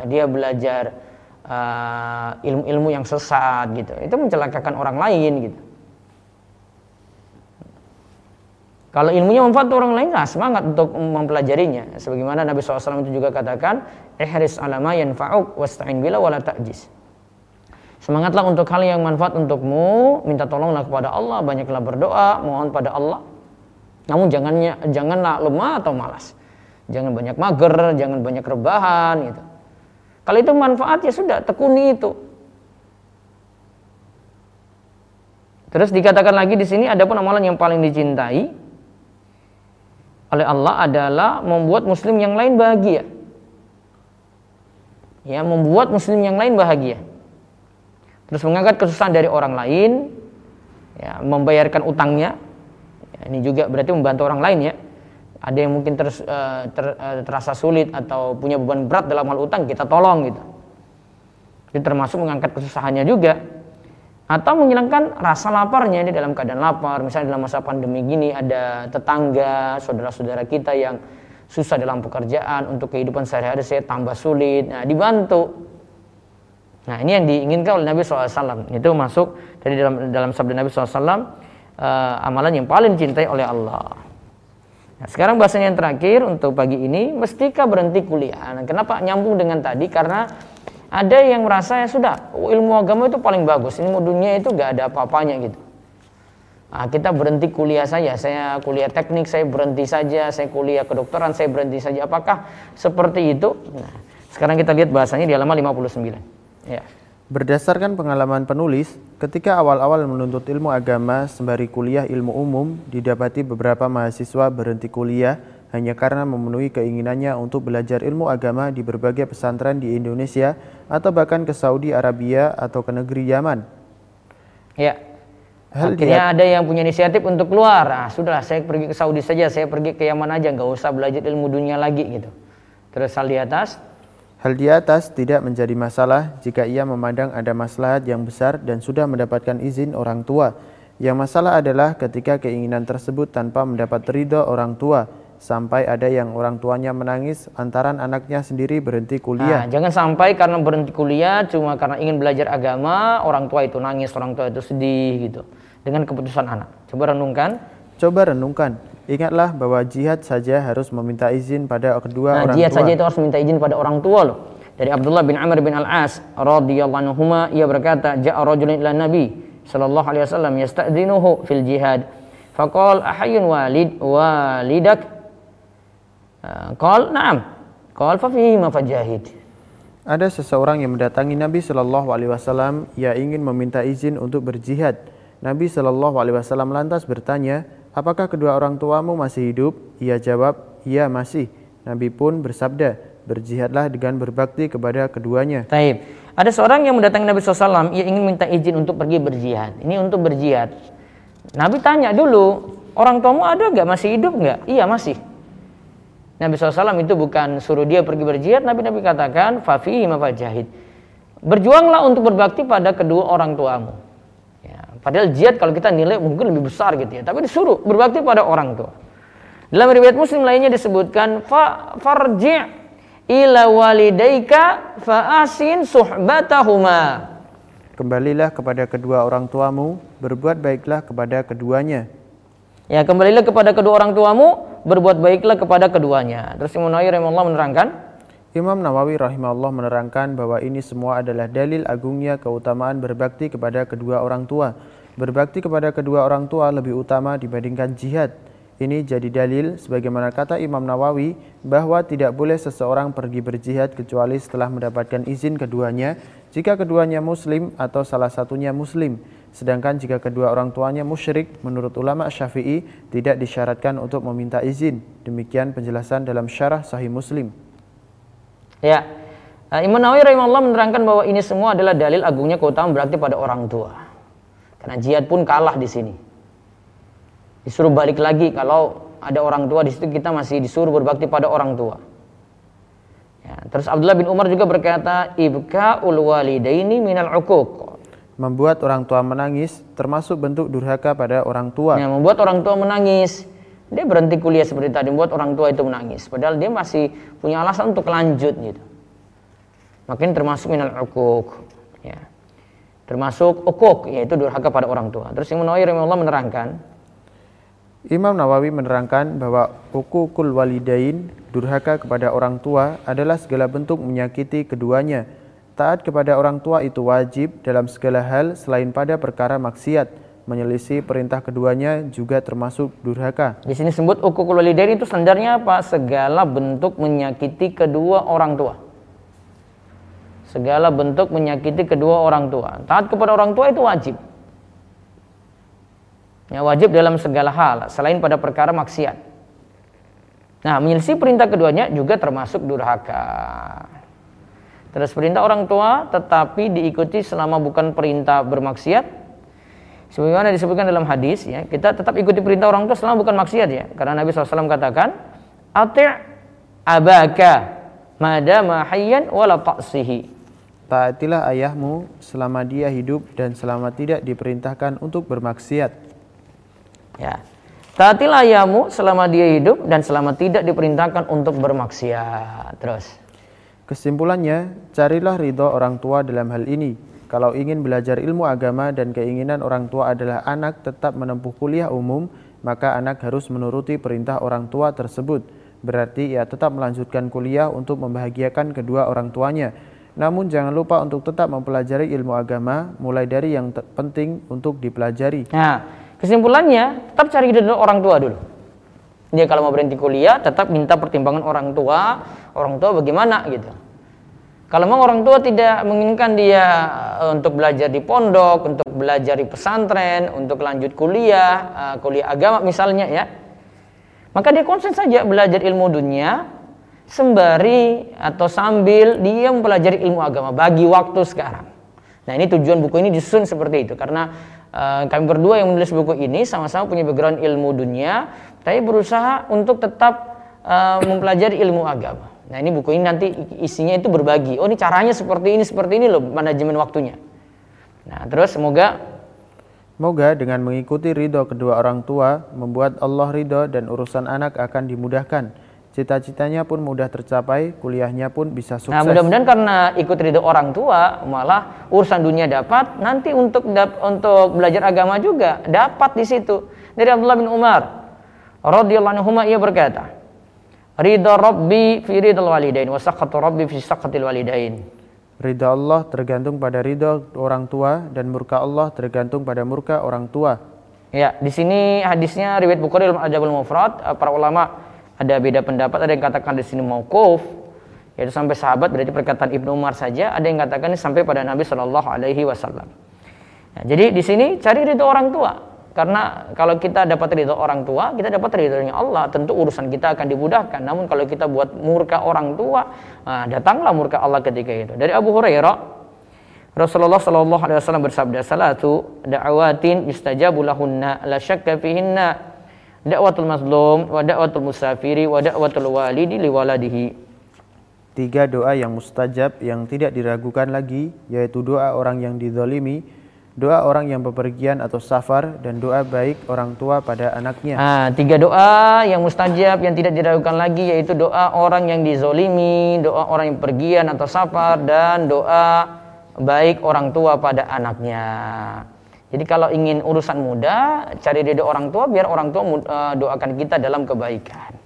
Speaker 1: dia belajar ilmu-ilmu uh, yang sesat gitu. Itu mencelakakan orang lain gitu. Kalau ilmunya manfaat orang lain, nah semangat untuk mempelajarinya. Sebagaimana Nabi SAW itu juga katakan, ihris alama yanfa'uk wasta'in bila wala ta'jiz. Semangatlah untuk hal yang manfaat untukmu, minta tolonglah kepada Allah, banyaklah berdoa, mohon pada Allah. Namun jangannya janganlah lemah atau malas. Jangan banyak mager, jangan banyak rebahan gitu. Kalau itu manfaat ya sudah, tekuni itu. Terus dikatakan lagi di sini ada pun amalan yang paling dicintai oleh Allah adalah membuat muslim yang lain bahagia. Ya, membuat muslim yang lain bahagia terus mengangkat kesusahan dari orang lain, ya, membayarkan utangnya. Ya, ini juga berarti membantu orang lain ya. Ada yang mungkin ter, uh, ter, uh, terasa sulit atau punya beban berat dalam hal utang, kita tolong gitu. Itu termasuk mengangkat kesusahannya juga. Atau menghilangkan rasa laparnya ini dalam keadaan lapar. Misalnya dalam masa pandemi gini ada tetangga, saudara-saudara kita yang susah dalam pekerjaan untuk kehidupan sehari-hari saya tambah sulit. Nah, dibantu Nah ini yang diinginkan oleh Nabi SAW. Itu masuk dari dalam dalam sabda Nabi SAW uh, eh, amalan yang paling cintai oleh Allah. Nah, sekarang bahasanya yang terakhir untuk pagi ini, mestikah berhenti kuliah? Nah, kenapa nyambung dengan tadi? Karena ada yang merasa ya sudah ilmu agama itu paling bagus, ilmu dunia itu gak ada apa-apanya gitu. Nah, kita berhenti kuliah saja, saya kuliah teknik, saya berhenti saja, saya kuliah kedokteran, saya berhenti saja. Apakah seperti itu? Nah, sekarang kita lihat bahasanya di halaman 59. Ya.
Speaker 2: Berdasarkan pengalaman penulis, ketika awal-awal menuntut ilmu agama sembari kuliah ilmu umum, didapati beberapa mahasiswa berhenti kuliah hanya karena memenuhi keinginannya untuk belajar ilmu agama di berbagai pesantren di Indonesia atau bahkan ke Saudi Arabia atau ke negeri Yaman.
Speaker 1: Ya.
Speaker 2: Hal
Speaker 1: Akhirnya ada yang punya inisiatif untuk keluar. Ah, sudahlah saya pergi ke Saudi saja, saya pergi ke Yaman aja, nggak usah belajar ilmu dunia lagi gitu. Terus hal di atas,
Speaker 2: Hal di atas tidak menjadi masalah jika ia memandang ada maslahat yang besar dan sudah mendapatkan izin orang tua. Yang masalah adalah ketika keinginan tersebut tanpa mendapat ridho orang tua, sampai ada yang orang tuanya menangis antaran anaknya sendiri berhenti kuliah.
Speaker 1: Nah, jangan sampai karena berhenti kuliah cuma karena ingin belajar agama, orang tua itu nangis, orang tua itu sedih gitu. Dengan keputusan anak. Coba renungkan.
Speaker 2: Coba renungkan, ingatlah bahwa jihad saja harus meminta izin pada kedua
Speaker 1: Nah,
Speaker 2: orang
Speaker 1: jihad
Speaker 2: tua.
Speaker 1: saja itu harus minta izin pada orang tua loh. Dari Abdullah bin Amr bin Al-As radhiyallahu anhu ia berkata, "Ja'a rajulun ila Nabi sallallahu alaihi wasallam yasta'dzinuhu fil jihad." Faqal ahayyun walid walidak? Ah, Qal na'am. Qal fa fihi ma fajahid.
Speaker 2: Ada seseorang yang mendatangi Nabi Shallallahu Alaihi Wasallam. Ia ingin meminta izin untuk berjihad. Nabi Shallallahu Alaihi Wasallam lantas bertanya, apakah kedua orang tuamu masih hidup? Ia jawab, iya masih. Nabi pun bersabda, berjihadlah dengan berbakti kepada keduanya.
Speaker 1: Taib. Ada seorang yang mendatangi Nabi SAW, ia ingin minta izin untuk pergi berjihad. Ini untuk berjihad. Nabi tanya dulu, orang tuamu ada nggak masih hidup nggak? Iya masih. Nabi SAW itu bukan suruh dia pergi berjihad, Nabi Nabi katakan, fafihi mafajahid. Berjuanglah untuk berbakti pada kedua orang tuamu. Padahal jihad kalau kita nilai mungkin lebih besar gitu ya, tapi disuruh berbakti pada orang tua. Dalam riwayat Muslim lainnya disebutkan fa farji' ila walidaika fa asin suhbatahuma.
Speaker 2: Kembalilah kepada kedua orang tuamu, berbuat baiklah kepada keduanya.
Speaker 1: Ya, kembalilah kepada kedua orang tuamu, berbuat baiklah kepada keduanya. Terus Imam Nawawi menerangkan,
Speaker 2: Imam Nawawi rahimahullah menerangkan bahwa ini semua adalah dalil agungnya keutamaan berbakti kepada kedua orang tua. Berbakti kepada kedua orang tua lebih utama dibandingkan jihad. Ini jadi dalil sebagaimana kata Imam Nawawi bahwa tidak boleh seseorang pergi berjihad kecuali setelah mendapatkan izin keduanya jika keduanya muslim atau salah satunya muslim. Sedangkan jika kedua orang tuanya musyrik, menurut ulama Syafi'i tidak disyaratkan untuk meminta izin. Demikian penjelasan dalam syarah Sahih Muslim.
Speaker 1: Ya. Nah, Imam Nawawi rahimahullah menerangkan bahwa ini semua adalah dalil agungnya keutamaan berarti pada orang tua. Karena jihad pun kalah di sini. Disuruh balik lagi kalau ada orang tua di situ kita masih disuruh berbakti pada orang tua. Ya, terus Abdullah bin Umar juga berkata, "Ibka'ul walidaini minal uquq."
Speaker 2: Membuat orang tua menangis termasuk bentuk durhaka pada orang tua.
Speaker 1: Yang membuat orang tua menangis. Dia berhenti kuliah seperti tadi, membuat orang tua itu menangis. Padahal dia masih punya alasan untuk lanjut gitu. Makin termasuk minal uquq. Ya. Termasuk uquq, yaitu durhaka pada orang tua. Terus Imam Nawawi rahimahullah menerangkan,
Speaker 2: Imam Nawawi menerangkan bahwa ukukul walidain, durhaka kepada orang tua adalah segala bentuk menyakiti keduanya. Taat kepada orang tua itu wajib dalam segala hal selain pada perkara maksiat. Menyelisih perintah keduanya juga termasuk durhaka.
Speaker 1: di sini sebut uququl walidain itu standarnya apa? Segala bentuk menyakiti kedua orang tua. Segala bentuk menyakiti kedua orang tua. Taat kepada orang tua itu wajib. Ya, wajib dalam segala hal selain pada perkara maksiat. Nah, menyelisih perintah keduanya juga termasuk durhaka. Terus perintah orang tua tetapi diikuti selama bukan perintah bermaksiat. Sebagaimana disebutkan dalam hadis ya, kita tetap ikuti perintah orang tua selama bukan maksiat ya. Karena Nabi SAW katakan, "Ati' abaka madama hayyan wala ta'sihi."
Speaker 2: Taatilah ayahmu selama dia hidup dan selama tidak diperintahkan untuk bermaksiat.
Speaker 1: Ya. Taatilah ayahmu selama dia hidup dan selama tidak diperintahkan untuk bermaksiat. Terus.
Speaker 2: Kesimpulannya, carilah ridho orang tua dalam hal ini. Kalau ingin belajar ilmu agama dan keinginan orang tua adalah anak tetap menempuh kuliah umum, maka anak harus menuruti perintah orang tua tersebut. Berarti ia tetap melanjutkan kuliah untuk membahagiakan kedua orang tuanya. Namun jangan lupa untuk tetap mempelajari ilmu agama, mulai dari yang penting untuk dipelajari.
Speaker 1: Nah, kesimpulannya tetap cari ridho orang tua dulu. Dia kalau mau berhenti kuliah tetap minta pertimbangan orang tua, orang tua bagaimana gitu. Kalau memang orang tua tidak menginginkan dia eh, untuk belajar di pondok, untuk belajar di pesantren, untuk lanjut kuliah, eh, kuliah agama misalnya ya, maka dia konsen saja belajar ilmu dunia sembari atau sambil dia mempelajari ilmu agama bagi waktu sekarang. Nah ini tujuan buku ini disusun seperti itu karena uh, kami berdua yang menulis buku ini sama-sama punya background ilmu dunia, tapi berusaha untuk tetap mempelajari ilmu agama. Nah ini buku ini nanti isinya itu berbagi. Oh ini caranya seperti ini seperti ini loh manajemen waktunya. Nah terus semoga
Speaker 2: Semoga dengan mengikuti ridho kedua orang tua, membuat Allah ridho dan urusan anak akan dimudahkan. Cita-citanya pun mudah tercapai, kuliahnya pun bisa sukses.
Speaker 1: Nah, mudah-mudahan karena ikut ridho orang tua, malah urusan dunia dapat, nanti untuk untuk belajar agama juga dapat di situ. Dari Abdullah bin Umar radhiyallahu anhu ia berkata, "Ridha Rabbi fi ridhal walidain wa sakhatu Rabbi fi sakhatil walidain."
Speaker 2: Ridha Allah tergantung pada ridha orang tua dan murka Allah tergantung pada murka orang tua.
Speaker 1: Ya, di sini hadisnya riwayat Bukhari dalam Adabul Mufrad, para ulama ada beda pendapat ada yang katakan di sini mauquf yaitu sampai sahabat berarti perkataan Ibnu Umar saja ada yang katakan ini sampai pada Nabi Shallallahu Alaihi Wasallam ya, jadi di sini cari ridho orang tua karena kalau kita dapat ridho orang tua kita dapat ridhonya Allah. Tentu urusan kita akan dimudahkan. Namun kalau kita buat murka orang tua nah, datanglah murka Allah ketika itu. Dari Abu Hurairah Rasulullah Shallallahu Alaihi Wasallam bersabda salatu da'awatin yustajabu lahunna la syakka fihinna. Dakwatul mazlum wa dakwatul musafiri wa dakwatul walidi liwaladihi
Speaker 2: tiga doa yang mustajab yang tidak diragukan lagi yaitu doa orang yang dizalimi doa orang yang bepergian atau safar dan doa baik orang tua pada anaknya.
Speaker 1: Ah, tiga doa yang mustajab yang tidak diragukan lagi yaitu doa orang yang dizolimi, doa orang yang pergian atau safar dan doa baik orang tua pada anaknya. Jadi kalau ingin urusan muda, cari ridho orang tua biar orang tua uh, doakan kita dalam kebaikan.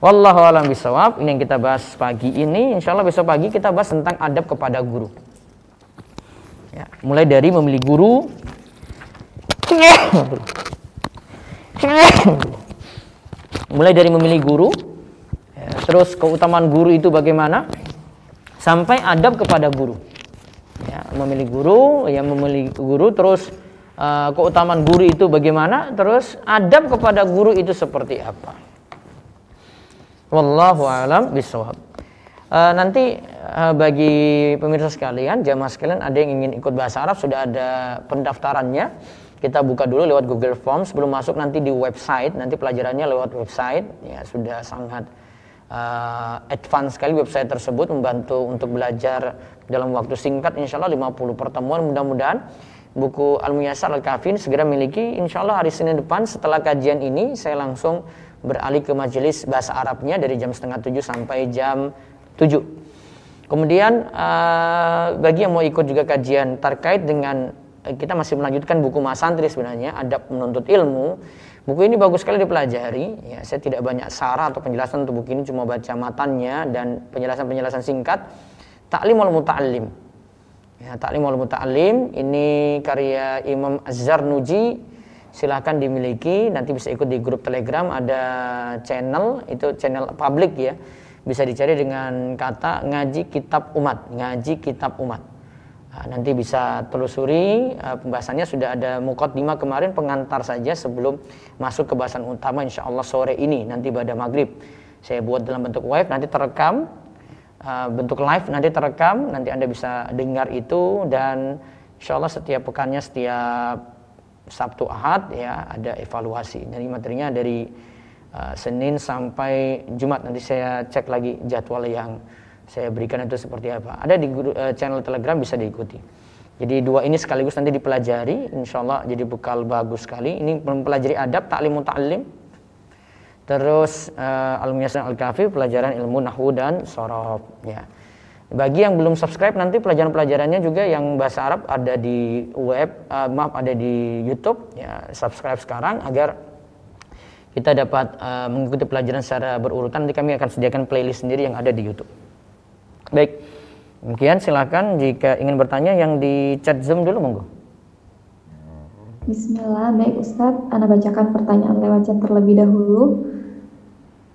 Speaker 1: Wallahu alam bisawab. Ini yang kita bahas pagi ini. Insya Allah besok pagi kita bahas tentang adab kepada guru. Ya, mulai dari memilih guru. mulai dari memilih guru. Ya, terus keutamaan guru itu bagaimana? Sampai adab kepada guru. Ya, memilih guru, ya memilih guru terus uh, keutamaan guru itu bagaimana, terus adab kepada guru itu seperti apa. Wallahu alam bisawab. Uh, nanti uh, bagi pemirsa sekalian, jamaah sekalian ada yang ingin ikut bahasa Arab sudah ada pendaftarannya. Kita buka dulu lewat Google Forms sebelum masuk nanti di website, nanti pelajarannya lewat website ya sudah sangat uh, advance sekali website tersebut membantu untuk belajar dalam waktu singkat insya Allah 50 pertemuan mudah-mudahan buku Al Muyassar Al Kafin segera miliki. Insya Allah hari Senin depan setelah kajian ini saya langsung beralih ke majelis bahasa Arabnya dari jam setengah tujuh sampai jam tujuh. Kemudian uh, bagi yang mau ikut juga kajian terkait dengan uh, kita masih melanjutkan buku Mas Santri sebenarnya adab menuntut ilmu. Buku ini bagus sekali dipelajari. Ya, saya tidak banyak sarah atau penjelasan untuk buku ini cuma baca matanya dan penjelasan-penjelasan singkat. Taklim wal muta'allim Ya, Ta'limul Muta'alim ini karya Imam Az-Zarnuji silahkan dimiliki nanti bisa ikut di grup telegram ada channel itu channel publik ya bisa dicari dengan kata ngaji kitab umat ngaji kitab umat. Nah, nanti bisa telusuri uh, pembahasannya sudah ada mukot lima kemarin pengantar saja sebelum masuk ke bahasan utama insya Allah sore ini nanti pada maghrib. Saya buat dalam bentuk wave nanti terekam. Uh, bentuk live nanti terekam, nanti Anda bisa dengar itu. Dan insya Allah setiap pekannya setiap Sabtu Ahad ya ada evaluasi. Dari materinya dari uh, Senin sampai Jumat nanti saya cek lagi jadwal yang saya berikan itu seperti apa. Ada di uh, channel Telegram bisa diikuti. Jadi dua ini sekaligus nanti dipelajari, insya Allah jadi bekal bagus sekali. Ini mempelajari adab, taklim muta'alim, Terus uh, Al Muyassar Al Kafi pelajaran ilmu nahwu dan sorob ya. Bagi yang belum subscribe nanti pelajaran-pelajarannya juga yang bahasa Arab ada di web uh, maaf ada di YouTube ya subscribe sekarang agar kita dapat uh, mengikuti pelajaran secara berurutan nanti kami akan sediakan playlist sendiri yang ada di YouTube. Baik. Demikian silakan jika ingin bertanya yang di chat Zoom dulu monggo.
Speaker 3: Bismillah, baik Ustadz, Anda bacakan pertanyaan lewat chat terlebih dahulu.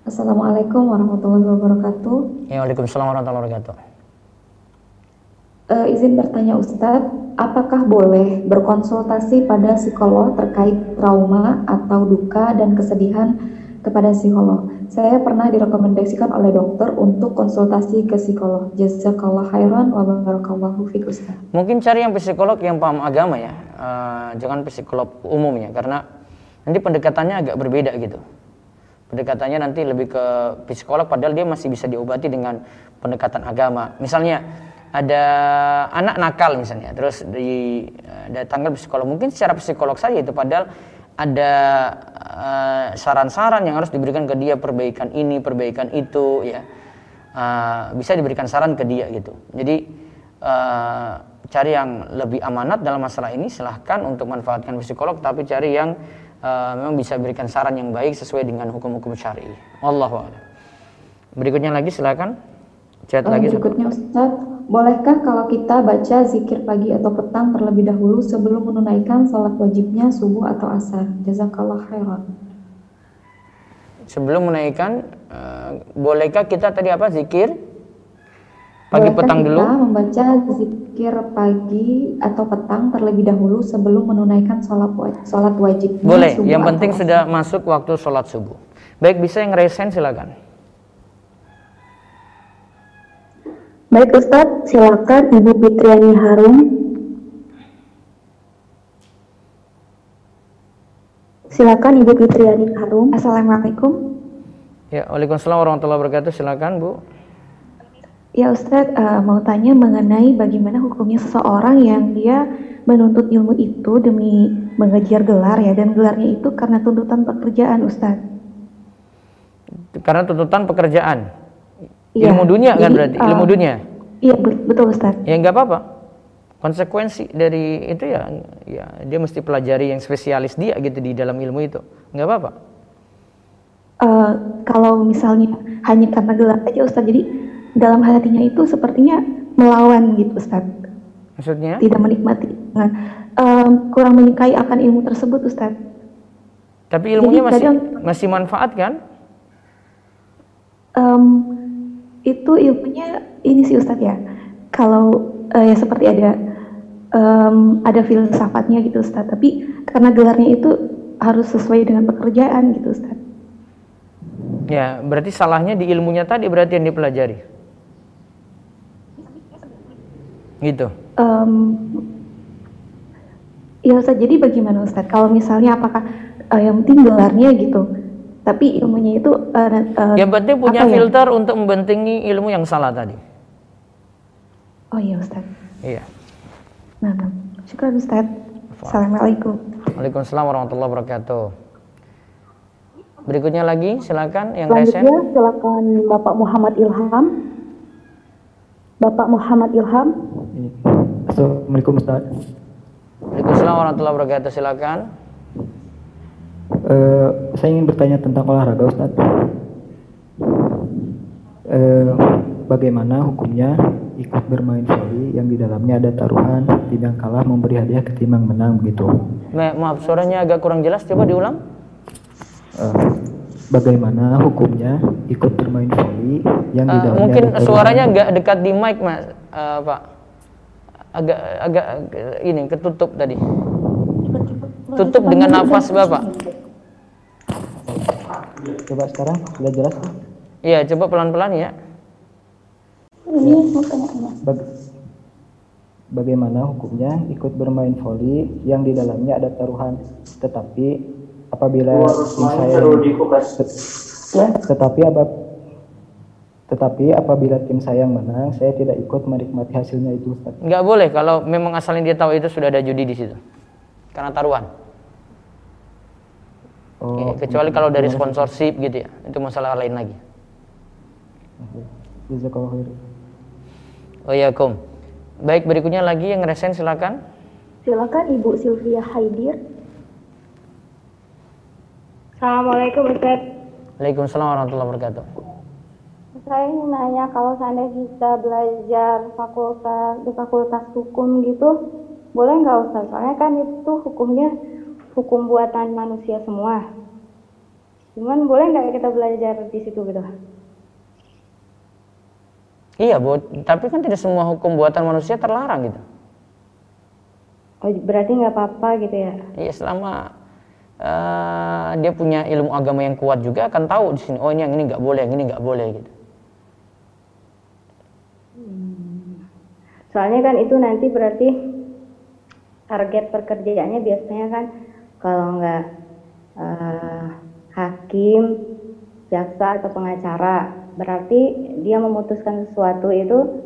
Speaker 3: Assalamualaikum warahmatullahi wabarakatuh.
Speaker 1: Ya, Waalaikumsalam warahmatullahi wabarakatuh.
Speaker 3: Uh, izin bertanya Ustadz, apakah boleh berkonsultasi pada psikolog terkait trauma atau duka dan kesedihan kepada psikolog. Saya pernah direkomendasikan oleh dokter untuk konsultasi ke psikolog. Jazakallah khairan wa barakallahu fiik Ustaz.
Speaker 1: Mungkin cari yang psikolog yang paham agama ya, uh, jangan psikolog umumnya karena nanti pendekatannya agak berbeda gitu. Pendekatannya nanti lebih ke psikolog padahal dia masih bisa diobati dengan pendekatan agama. Misalnya ada anak nakal misalnya, terus di uh, datangkan psikolog, mungkin secara psikolog saja itu padahal ada uh, saran-saran uh, yang harus diberikan ke dia perbaikan ini perbaikan itu ya. Uh, bisa diberikan saran ke dia gitu. Jadi uh, cari yang lebih amanat dalam masalah ini silahkan untuk manfaatkan psikolog tapi cari yang uh, memang bisa berikan saran yang baik sesuai dengan hukum-hukum syari. Allah berikutnya lagi silahkan
Speaker 3: chat lagi berikutnya Ustaz Bolehkah kalau kita baca zikir pagi atau petang terlebih dahulu sebelum menunaikan sholat wajibnya subuh atau asar? Jazakallah khairan.
Speaker 1: Sebelum menunaikan, uh, bolehkah kita tadi apa zikir? Pagi bolehkah petang
Speaker 3: kita
Speaker 1: dulu?
Speaker 3: membaca zikir pagi atau petang terlebih dahulu sebelum menunaikan sholat, sholat wajib.
Speaker 1: Boleh, yang penting asar. sudah masuk waktu sholat subuh. Baik, bisa yang resen silakan.
Speaker 4: Baik Ustadz, silakan Ibu Fitriani Harum. Silakan Ibu Fitriani Harum. Assalamualaikum.
Speaker 1: Ya, Waalaikumsalam warahmatullahi wabarakatuh. Silakan Bu.
Speaker 4: Ya Ustadz, uh, mau tanya mengenai bagaimana hukumnya seseorang yang dia menuntut ilmu itu demi mengejar gelar ya, dan gelarnya itu karena tuntutan pekerjaan Ustadz.
Speaker 1: Karena tuntutan pekerjaan? Ya, ilmu dunia kan berarti? Uh, ilmu dunia?
Speaker 4: iya betul Ustaz.
Speaker 1: Ya nggak apa-apa. Konsekuensi dari itu ya ya dia mesti pelajari yang spesialis dia gitu di dalam ilmu itu. Nggak apa-apa?
Speaker 4: Uh, kalau misalnya hanya karena gelar aja Ustaz jadi dalam hatinya itu sepertinya melawan gitu Ustaz.
Speaker 1: Maksudnya?
Speaker 4: Tidak menikmati. Nah, um, kurang menyukai akan ilmu tersebut Ustaz.
Speaker 1: Tapi ilmunya jadi, masih kadang, masih manfaat kan?
Speaker 4: Um, itu ilmunya ini sih Ustadz ya. Kalau uh, ya seperti ada um, ada filsafatnya gitu Ustadz. Tapi karena gelarnya itu harus sesuai dengan pekerjaan gitu Ustadz.
Speaker 1: Ya berarti salahnya di ilmunya tadi berarti yang dipelajari? Gitu. Um,
Speaker 4: ya Ustadz jadi bagaimana Ustadz? Kalau misalnya apakah uh, yang penting gelarnya gitu tapi ilmunya itu uh,
Speaker 1: uh, yang penting punya ya? filter ya? untuk membentengi ilmu yang salah tadi.
Speaker 4: Oh iya Ustaz.
Speaker 1: Iya.
Speaker 4: Nah, nah. syukur Ustaz. Assalamualaikum.
Speaker 1: Waalaikumsalam warahmatullahi wabarakatuh. Berikutnya lagi silakan. Yang
Speaker 4: resen silakan Bapak Muhammad Ilham. Bapak Muhammad Ilham.
Speaker 5: Assalamualaikum Ustaz.
Speaker 1: Waalaikumsalam warahmatullahi wabarakatuh. Silakan
Speaker 5: Uh, saya ingin bertanya tentang olahraga Ustaz. Uh, bagaimana hukumnya ikut bermain voli yang di dalamnya ada taruhan tim yang kalah memberi hadiah ke tim yang menang begitu.
Speaker 1: Ma maaf suaranya agak kurang jelas coba diulang.
Speaker 5: Uh, bagaimana hukumnya ikut bermain voli yang di dalamnya
Speaker 1: mungkin ada suaranya agak dekat di mic mas. Uh, pak. Agak agak ini ketutup tadi. Tutup dengan nafas bapak
Speaker 5: Coba sekarang sudah jelas?
Speaker 1: Iya, coba pelan-pelan ya.
Speaker 4: Ini
Speaker 5: Baga Bagaimana hukumnya ikut bermain voli yang di dalamnya ada taruhan, tetapi apabila tim saya ya, tetapi apa tetapi apabila tim saya menang, saya tidak ikut menikmati hasilnya itu. Ustaz.
Speaker 1: Nggak boleh kalau memang asalnya dia tahu itu sudah ada judi di situ, karena taruhan. Oh, ya, kecuali kalau dari sponsorship gitu ya, itu masalah lain lagi. Oh ya, Kom. Baik, berikutnya lagi yang resen silakan.
Speaker 4: Silakan Ibu Sylvia Haidir.
Speaker 6: Assalamualaikum Ustaz.
Speaker 1: Waalaikumsalam warahmatullahi wabarakatuh.
Speaker 6: Saya ingin nanya kalau seandainya kita belajar fakultas di fakultas hukum gitu, boleh nggak Ustaz? Soalnya kan itu hukumnya hukum buatan manusia semua. Cuman boleh nggak kita belajar di situ gitu?
Speaker 1: Iya, bu, tapi kan tidak semua hukum buatan manusia terlarang gitu.
Speaker 6: Oh, berarti nggak apa-apa gitu ya?
Speaker 1: Iya, selama uh, dia punya ilmu agama yang kuat juga akan tahu di sini oh ini yang ini nggak boleh yang ini nggak boleh gitu
Speaker 6: soalnya kan itu nanti berarti target pekerjaannya biasanya kan kalau nggak uh, hakim jaksa atau pengacara berarti dia memutuskan sesuatu itu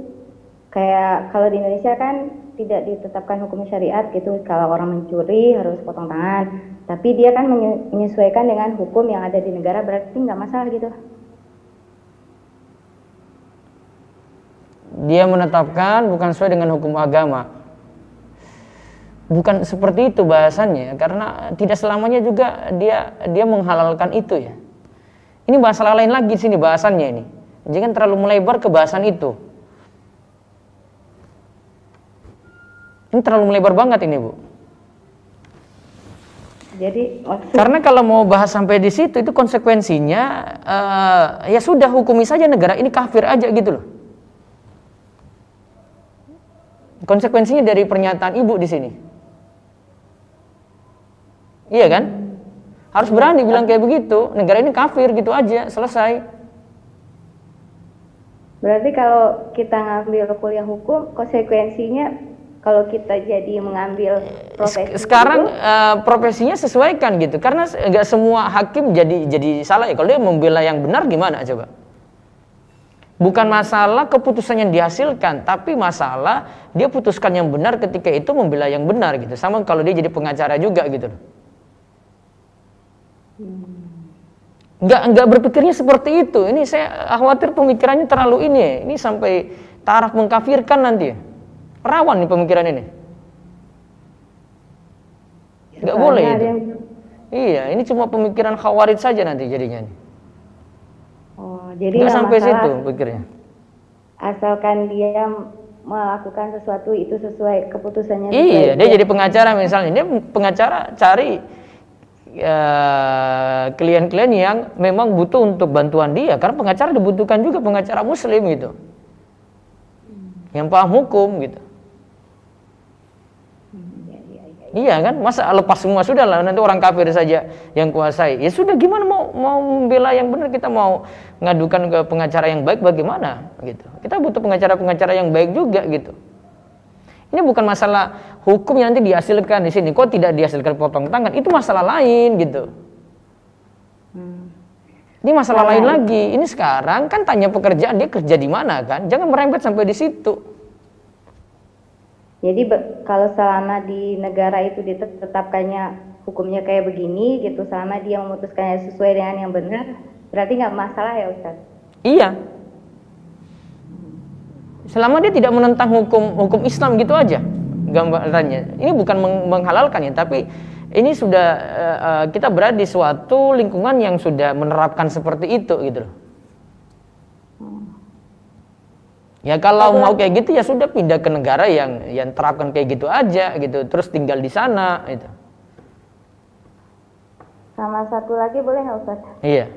Speaker 6: kayak kalau di Indonesia kan tidak ditetapkan hukum syariat gitu. Kalau orang mencuri harus potong tangan. Tapi dia kan menyesuaikan dengan hukum yang ada di negara berarti nggak masalah gitu.
Speaker 1: Dia menetapkan bukan sesuai dengan hukum agama bukan seperti itu bahasannya karena tidak selamanya juga dia dia menghalalkan itu ya ini masalah lain lagi di sini bahasannya ini. Jangan terlalu melebar ke bahasan itu. Ini terlalu melebar banget ini, Bu.
Speaker 6: Jadi
Speaker 1: maksud... karena kalau mau bahas sampai di situ itu konsekuensinya uh, ya sudah hukumi saja negara ini kafir aja gitu loh. Konsekuensinya dari pernyataan ibu di sini. Iya kan? Harus berani bilang kayak begitu. Negara ini kafir gitu aja, selesai.
Speaker 6: Berarti kalau kita ngambil kuliah hukum, konsekuensinya kalau kita jadi mengambil profesi
Speaker 1: sekarang itu, uh, profesinya sesuaikan gitu karena nggak semua hakim jadi jadi salah ya kalau dia membela yang benar gimana coba bukan masalah keputusan yang dihasilkan tapi masalah dia putuskan yang benar ketika itu membela yang benar gitu sama kalau dia jadi pengacara juga gitu nggak nggak berpikirnya seperti itu. Ini saya khawatir pemikirannya terlalu ini ini sampai taraf mengkafirkan nanti rawan nih pemikiran ini. Nggak boleh itu. iya ini cuma pemikiran khawarid saja nanti jadinya
Speaker 6: oh jadi
Speaker 1: nggak sampai situ pikirnya.
Speaker 6: Asalkan dia melakukan sesuatu itu sesuai keputusannya
Speaker 1: iya dia jadi pengacara misalnya. Dia pengacara cari Eh, klien-klien yang memang butuh untuk bantuan dia. Karena pengacara dibutuhkan juga pengacara muslim gitu. Yang paham hukum gitu. Iya kan, masa lepas semua sudah lah nanti orang kafir saja yang kuasai. Ya sudah gimana mau mau membela yang benar? Kita mau ngadukan ke pengacara yang baik bagaimana? Gitu. Kita butuh pengacara-pengacara yang baik juga gitu. Ini bukan masalah hukum yang nanti dihasilkan di sini. Kok tidak dihasilkan potong tangan? Itu masalah lain gitu. Hmm. Ini masalah lain lagi. Ini sekarang kan tanya pekerjaan dia kerja di mana kan? Jangan merembet sampai di situ.
Speaker 6: Jadi kalau selama di negara itu ditetapkannya hukumnya kayak begini gitu, selama dia memutuskannya sesuai dengan yang benar, berarti nggak masalah ya Ustaz?
Speaker 1: Iya, selama dia tidak menentang hukum hukum Islam gitu aja gambarannya ini bukan menghalalkan ya tapi ini sudah uh, kita berada di suatu lingkungan yang sudah menerapkan seperti itu gitu loh Ya kalau mau kayak gitu ya sudah pindah ke negara yang yang terapkan kayak gitu aja gitu, terus tinggal di sana itu.
Speaker 6: Sama satu lagi boleh nggak Ustaz?
Speaker 1: Iya.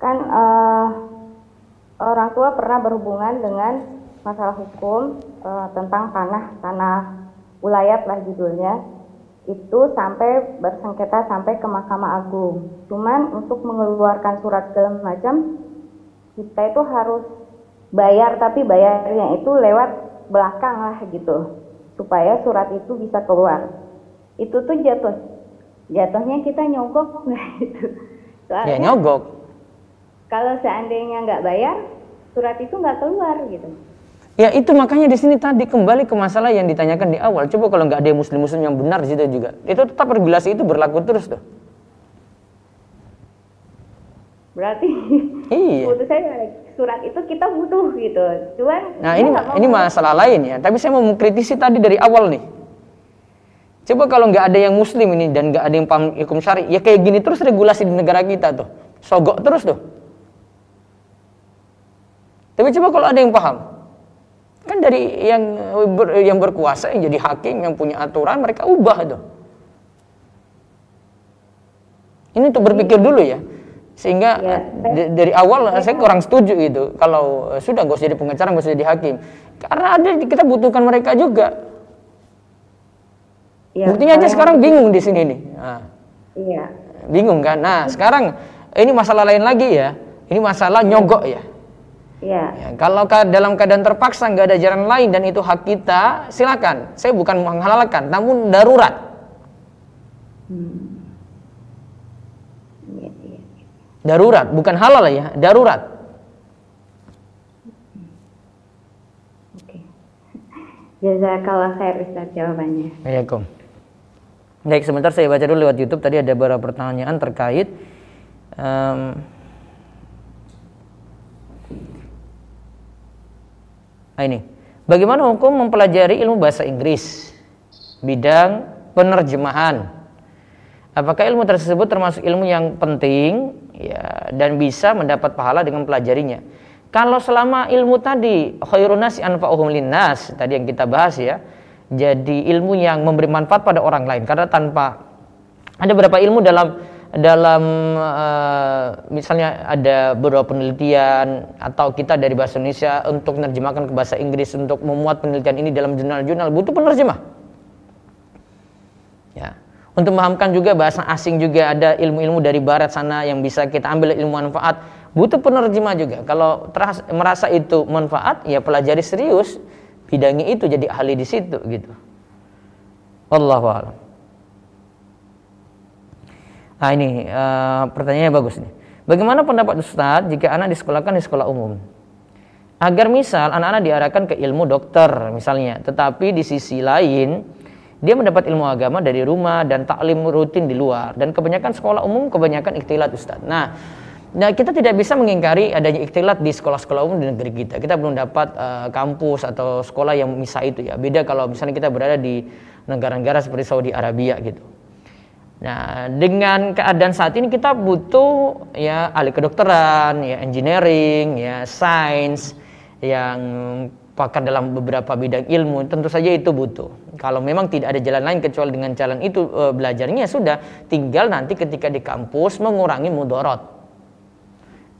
Speaker 6: Kan uh, orang tua pernah berhubungan dengan masalah hukum e, tentang tanah tanah wilayah lah judulnya itu sampai bersengketa sampai ke Mahkamah Agung. Cuman untuk mengeluarkan surat segala macam kita itu harus bayar tapi bayarnya itu lewat belakang lah gitu supaya surat itu bisa keluar. Itu tuh jatuh jatuhnya kita nyogok gitu.
Speaker 1: Soalnya, ya nyogok
Speaker 6: kalau seandainya nggak bayar surat itu nggak keluar gitu
Speaker 1: Ya itu makanya di sini tadi kembali ke masalah yang ditanyakan di awal. Coba kalau nggak ada muslim-muslim yang benar di situ juga, itu tetap regulasi itu berlaku terus tuh.
Speaker 6: Berarti
Speaker 1: iya.
Speaker 6: Menurut saya surat itu kita butuh gitu. Cuman
Speaker 1: Nah, ini ini masalah lain ya. Tapi saya mau mengkritisi tadi dari awal nih. Coba kalau nggak ada yang muslim ini dan nggak ada yang paham hukum syari, ya kayak gini terus regulasi di negara kita tuh. Sogok terus tuh. Tapi coba kalau ada yang paham, kan dari yang ber, yang berkuasa yang jadi hakim yang punya aturan mereka ubah itu. Ini untuk berpikir dulu ya, sehingga ya. dari awal ya. saya kurang setuju gitu. Kalau sudah gak usah jadi pengacara, gak usah jadi hakim, karena ada kita butuhkan mereka juga. Ya, Buktinya aja sekarang bingung di sini nih. Nah.
Speaker 6: Iya.
Speaker 1: Bingung kan? Nah, sekarang ini masalah lain lagi ya. Ini masalah nyogok ya.
Speaker 6: Iya.
Speaker 1: Ya, kalau ka- dalam keadaan terpaksa nggak ada jalan lain dan itu hak kita, silakan. Saya bukan menghalalkan, namun darurat.
Speaker 6: Iya, iya.
Speaker 1: Darurat, bukan halal ya, darurat.
Speaker 6: Oke. Jazakallah khair Ustaz jawabannya.
Speaker 1: Assalamualaikum. Baik, sebentar saya baca dulu lewat YouTube. Tadi ada beberapa pertanyaan terkait em, ah, ini. Bagaimana hukum mempelajari ilmu bahasa Inggris bidang penerjemahan? Apakah ilmu tersebut termasuk ilmu yang penting ya dan bisa mendapat pahala dengan pelajarinya? Kalau selama ilmu tadi khairun nasi anfa'uhum linnas tadi yang kita bahas ya. Jadi ilmu yang memberi manfaat pada orang lain karena tanpa ada beberapa ilmu dalam dalam eh, misalnya ada beberapa penelitian atau kita dari bahasa Indonesia untuk menerjemahkan ke bahasa Inggris untuk memuat penelitian ini dalam jurnal-jurnal butuh penerjemah. Ya. Untuk memahamkan juga bahasa asing juga ada ilmu-ilmu dari barat sana yang bisa kita ambil ilmu manfaat. Butuh penerjemah juga. Kalau teras, merasa itu manfaat, ya pelajari serius, bidangi itu jadi ahli di situ gitu. Wallahu a'lam. Nah ini eh, pertanyaannya bagus nih. Bagaimana pendapat Ustadz jika anak disekolahkan di sekolah umum? Agar misal anak-anak diarahkan ke ilmu dokter misalnya, tetapi di sisi lain dia mendapat ilmu agama dari rumah dan taklim rutin di luar dan kebanyakan sekolah umum kebanyakan ikhtilat Ustadz. Nah, nah kita tidak bisa mengingkari adanya ikhtilat di sekolah-sekolah umum di negeri kita. Kita belum dapat eh, kampus atau sekolah yang misah itu ya. Beda kalau misalnya kita berada di negara-negara seperti Saudi Arabia gitu. Nah, dengan keadaan saat ini kita butuh ya ahli kedokteran, ya engineering, ya sains yang pakar dalam beberapa bidang ilmu, tentu saja itu butuh. Kalau memang tidak ada jalan lain kecuali dengan jalan itu e, belajarnya sudah tinggal nanti ketika di kampus mengurangi mudorot.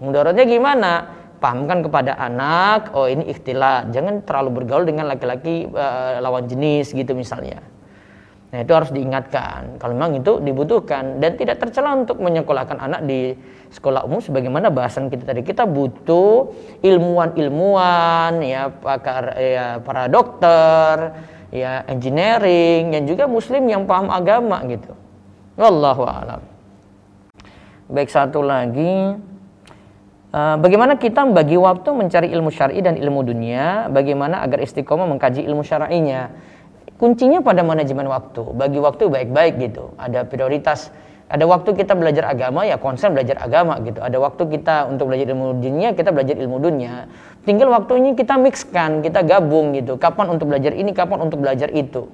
Speaker 1: Mudorotnya gimana? Pahamkan kepada anak, oh ini ikhtilat, jangan terlalu bergaul dengan laki-laki e, lawan jenis gitu misalnya. Nah itu harus diingatkan kalau memang itu dibutuhkan dan tidak tercela untuk menyekolahkan anak di sekolah umum sebagaimana bahasan kita tadi kita butuh ilmuwan-ilmuwan ya pakar ya para dokter ya engineering yang juga muslim yang paham agama gitu. Wallahu a'lam. Baik satu lagi Uh, bagaimana kita membagi waktu mencari ilmu syar'i dan ilmu dunia? Bagaimana agar istiqomah mengkaji ilmu syar'inya? Kuncinya pada manajemen waktu. Bagi waktu baik-baik gitu. Ada prioritas. Ada waktu kita belajar agama ya konsen belajar agama gitu. Ada waktu kita untuk belajar ilmu dunia, kita belajar ilmu dunia. Tinggal waktunya kita mixkan, kita gabung gitu. Kapan untuk belajar ini, kapan untuk belajar itu.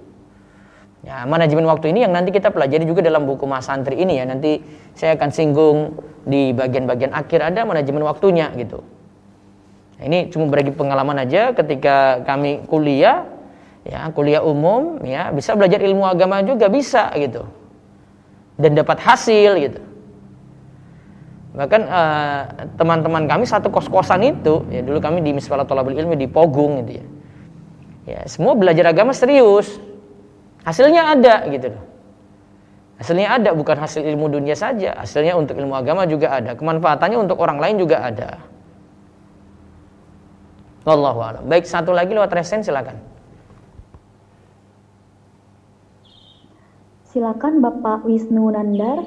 Speaker 1: Ya, manajemen waktu ini yang nanti kita pelajari juga dalam buku Mas Santri ini ya. Nanti saya akan singgung di bagian-bagian akhir ada manajemen waktunya gitu. Ini cuma berbagi pengalaman aja ketika kami kuliah ya kuliah umum ya bisa belajar ilmu agama juga bisa gitu. Dan dapat hasil gitu. Bahkan eh, teman-teman kami satu kos-kosan itu ya dulu kami di Misfalah Tolabul Ilmi di Pogung gitu ya. Ya semua belajar agama serius. Hasilnya ada gitu loh. Hasilnya ada bukan hasil ilmu dunia saja. Hasilnya untuk ilmu agama juga ada. Kemanfaatannya untuk orang lain juga ada. Wallahu a'lam. Baik, satu lagi lewat resen silakan.
Speaker 4: Silakan Bapak Wisnu Nandar.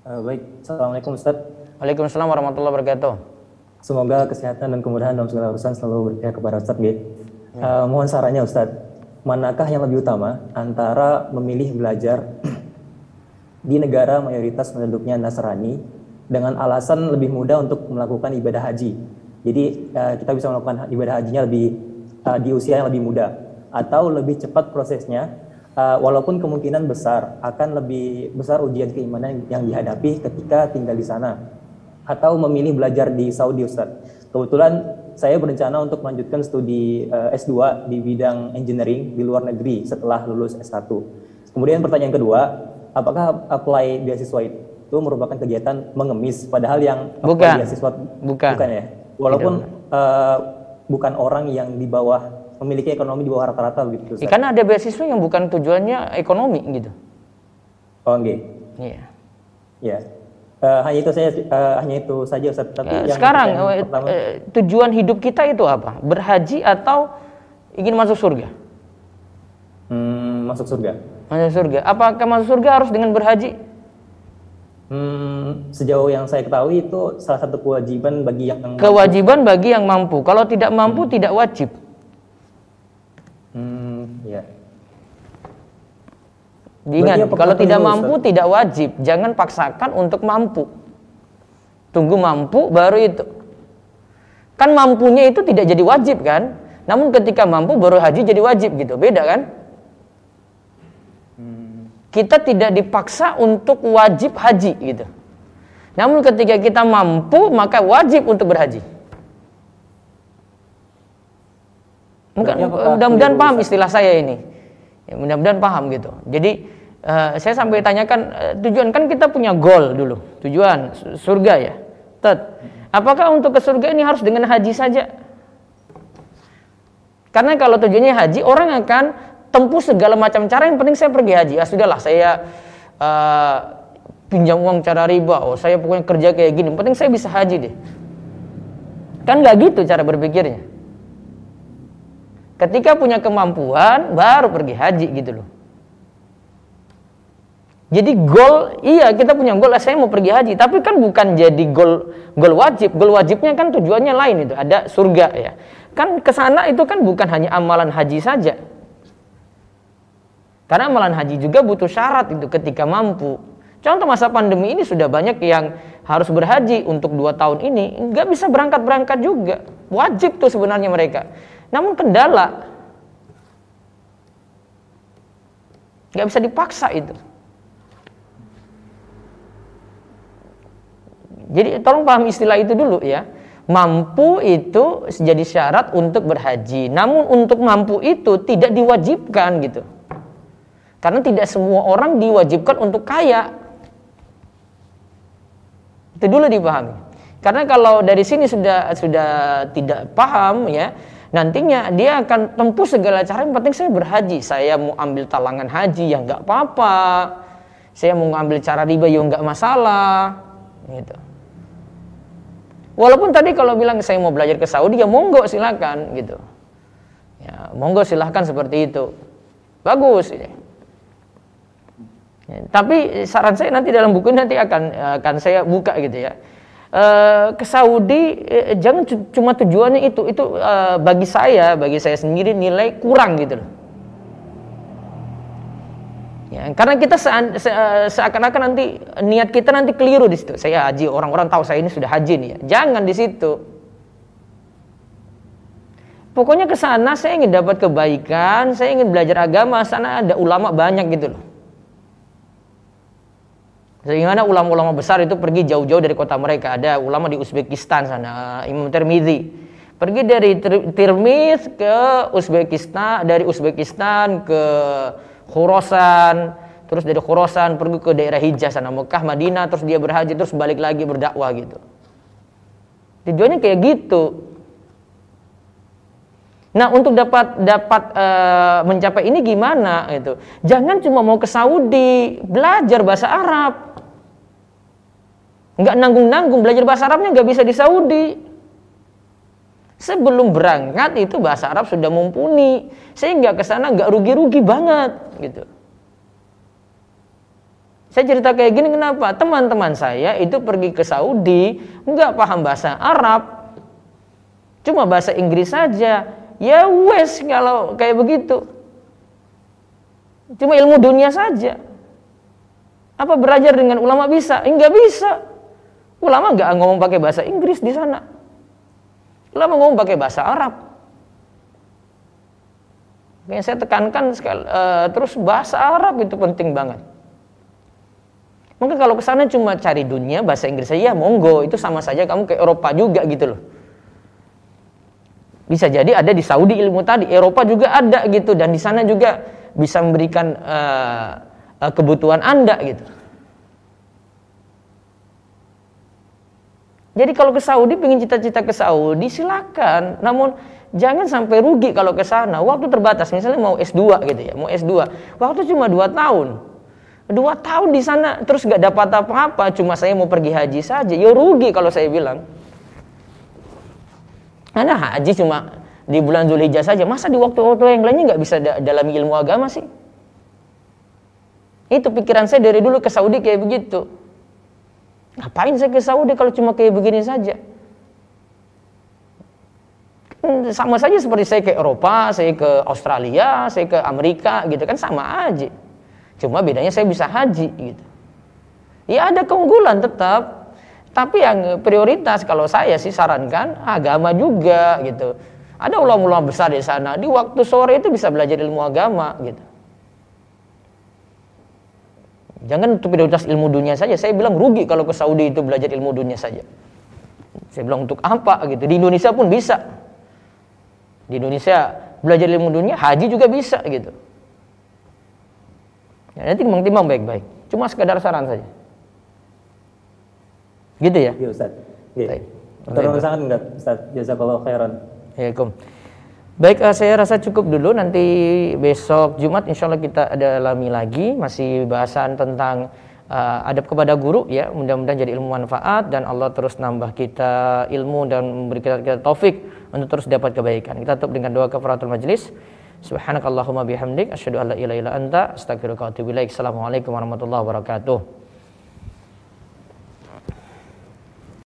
Speaker 7: Uh, baik, Assalamualaikum Ustaz.
Speaker 1: Waalaikumsalam warahmatullahi wabarakatuh.
Speaker 7: Semoga kesehatan dan kemudahan dalam segala urusan selalu berpihak kepada Ustaz. Gitu. Uh, mohon sarannya Ustaz, manakah yang lebih utama antara memilih belajar di negara mayoritas penduduknya Nasrani dengan alasan lebih mudah untuk melakukan ibadah haji. Jadi uh, kita bisa melakukan ibadah hajinya lebih uh, di usia yang lebih muda atau lebih cepat prosesnya uh, walaupun kemungkinan besar akan lebih besar ujian keimanan yang dihadapi ketika tinggal di sana atau memilih belajar di Saudi Ustaz. Kebetulan saya berencana untuk melanjutkan studi uh, S2 di bidang engineering di luar negeri setelah lulus S1. Kemudian pertanyaan kedua, apakah apply beasiswa itu merupakan kegiatan mengemis padahal yang
Speaker 1: bukan
Speaker 7: beasiswa
Speaker 1: bukan,
Speaker 7: bukan ya. Walaupun uh, bukan orang yang di bawah memiliki ekonomi di bawah rata-rata begitu.
Speaker 1: Ya, karena ada beasiswa yang bukan tujuannya ekonomi gitu.
Speaker 7: Oh, enggak.
Speaker 1: Iya.
Speaker 7: Ya. Uh, hanya itu saya uh, hanya itu saja Ustaz. Tapi
Speaker 1: Uh,
Speaker 7: yang
Speaker 1: sekarang
Speaker 7: yang
Speaker 1: uh,
Speaker 7: pertama,
Speaker 1: uh, tujuan hidup kita itu apa? Berhaji atau ingin masuk surga?
Speaker 7: hmm, masuk surga.
Speaker 1: Masuk surga. Apakah masuk surga harus dengan berhaji?
Speaker 7: Hmm, sejauh yang saya ketahui itu salah satu kewajiban bagi yang
Speaker 1: Kewajiban bagi yang mampu. Kalau tidak mampu tidak wajib.
Speaker 7: Hmm, ya.
Speaker 1: Ingat,
Speaker 7: Berarti apakah
Speaker 1: kalau tidak
Speaker 7: perlu,
Speaker 1: mampu tidak wajib. Jangan paksakan untuk mampu. Tunggu mampu baru itu. Kan mampunya itu tidak jadi wajib kan? Namun ketika mampu baru haji jadi wajib gitu. Beda kan? Kita tidak dipaksa untuk wajib haji gitu. Namun ketika kita mampu maka wajib untuk berhaji. Mudah-mudahan paham istilah saya ini. Ya, mudah-mudahan paham gitu. Jadi eh, saya sampai tanyakan eh, tujuan kan kita punya goal dulu, tujuan su- surga ya. Tet, apakah untuk ke surga ini harus dengan haji saja? Karena kalau tujuannya haji, orang akan tempuh segala macam cara. Yang penting saya pergi haji. Ya sudahlah, saya eh, pinjam uang cara riba. Oh, saya pokoknya kerja kayak gini. Penting saya bisa haji deh. Kan nggak gitu cara berpikirnya. Ketika punya kemampuan, baru pergi haji gitu loh. Jadi goal, iya kita punya goal, saya mau pergi haji, tapi kan bukan jadi goal goal wajib. Goal wajibnya kan tujuannya lain itu, ada surga ya. Kan ke sana itu kan bukan hanya amalan haji saja. Karena amalan haji juga butuh syarat itu ketika mampu. Contoh masa pandemi ini sudah banyak yang harus berhaji untuk dua tahun ini, nggak bisa berangkat-berangkat juga. Wajib tuh sebenarnya mereka. Namun kendala, nggak bisa dipaksa itu. Jadi tolong paham istilah itu dulu ya. Mampu itu jadi syarat untuk berhaji. Namun untuk mampu itu tidak diwajibkan gitu. Karena tidak semua orang diwajibkan untuk kaya. Itu dulu dipahami. Karena kalau dari sini sudah sudah tidak paham ya, nantinya dia akan tempuh segala cara. Yang penting saya berhaji. Saya mau ambil talangan haji ya nggak apa-apa. Saya mau ngambil cara riba ya nggak masalah. Gitu. Walaupun tadi kalau bilang saya mau belajar ke Saudi ya monggo silakan gitu. Ya, monggo silahkan seperti itu. Bagus ini. Ya, tapi saran saya nanti dalam buku nanti akan akan saya buka gitu ya. E, ke Saudi e, jangan cu- cuma tujuannya itu itu e, bagi saya bagi saya sendiri nilai kurang gitu loh. Ya, karena kita se- se- seakan-akan nanti niat kita nanti keliru di situ. Saya haji, orang-orang tahu saya ini sudah haji nih ya. Jangan di situ. Pokoknya ke sana saya ingin dapat kebaikan, saya ingin belajar agama, sana ada ulama banyak gitu loh. Sehingga ulama-ulama besar itu pergi jauh-jauh dari kota mereka. Ada ulama di Uzbekistan sana, Imam Tirmidzi. Pergi dari Tir- Tirmiz ke Uzbekistan, dari Uzbekistan ke Khurasan, terus dari Khurasan pergi ke daerah Hijaz sana, Mekah, Madinah, terus dia berhaji, terus balik lagi berdakwah gitu. Tujuannya kayak gitu. Nah, untuk dapat dapat eh, mencapai ini gimana gitu. Jangan cuma mau ke Saudi, belajar bahasa Arab. Nggak nanggung-nanggung belajar bahasa Arabnya nggak bisa di Saudi. Sebelum berangkat itu bahasa Arab sudah mumpuni, sehingga ke sana nggak rugi-rugi banget gitu. Saya cerita kayak gini kenapa? Teman-teman saya itu pergi ke Saudi nggak paham bahasa Arab, cuma bahasa Inggris saja. Ya wes kalau kayak begitu. Cuma ilmu dunia saja. Apa belajar dengan ulama bisa? Enggak bisa. Ulama nggak ngomong pakai bahasa Inggris di sana. Ulama ngomong pakai bahasa Arab. Yang saya tekankan sekali, eh, terus bahasa Arab itu penting banget. Mungkin kalau ke sana cuma cari dunia bahasa Inggris saja, ya monggo itu sama saja kamu ke Eropa juga gitu loh. Bisa jadi ada di Saudi ilmu tadi, Eropa juga ada gitu dan di sana juga bisa memberikan eh, kebutuhan Anda gitu. Jadi kalau ke Saudi, pengen cita-cita ke Saudi, silakan. Namun jangan sampai rugi kalau ke sana. Waktu terbatas, misalnya mau S2 gitu ya, mau S2. Waktu cuma 2 tahun. Dua tahun di sana terus gak dapat apa-apa, cuma saya mau pergi haji saja. Ya rugi kalau saya bilang. Karena haji cuma di bulan Zulhijjah saja. Masa di waktu-waktu yang lainnya nggak bisa da dalam ilmu agama sih? Itu pikiran saya dari dulu ke Saudi kayak begitu. Ngapain saya ke Saudi kalau cuma kayak begini saja? Hmm, sama saja seperti saya ke Eropa, saya ke Australia, saya ke Amerika gitu kan sama aja. Cuma bedanya saya bisa haji gitu. Ya ada keunggulan tetap, tapi yang prioritas kalau saya sih sarankan agama juga gitu. Ada ulama-ulama besar di sana, di waktu sore itu bisa belajar ilmu agama gitu. Jangan untuk prioritas ilmu dunia saja. Saya bilang rugi kalau ke Saudi itu belajar ilmu dunia saja. Saya bilang untuk apa gitu. Di Indonesia pun bisa di Indonesia belajar ilmu dunia, haji juga bisa gitu. Ya, nanti timbang-timbang baik-baik. Cuma sekedar saran saja. Gitu ya?
Speaker 7: Iya Ustaz. Iya. Terima sangat enggak Ustaz. Jazakallahu khairan.
Speaker 1: Assalamualaikum. Baik, uh, saya rasa cukup dulu. Nanti besok Jumat insya Allah kita ada lami lagi. Masih bahasan tentang uh, adab kepada guru ya. Mudah-mudahan jadi ilmu manfaat dan Allah terus nambah kita ilmu dan memberi kita, kita taufik untuk terus dapat kebaikan. Kita tutup dengan doa kafaratul majlis. Subhanakallahumma bihamdik asyhadu an la ilaha illa anta astaghfiruka wa atubu ilaik. Assalamualaikum warahmatullahi wabarakatuh.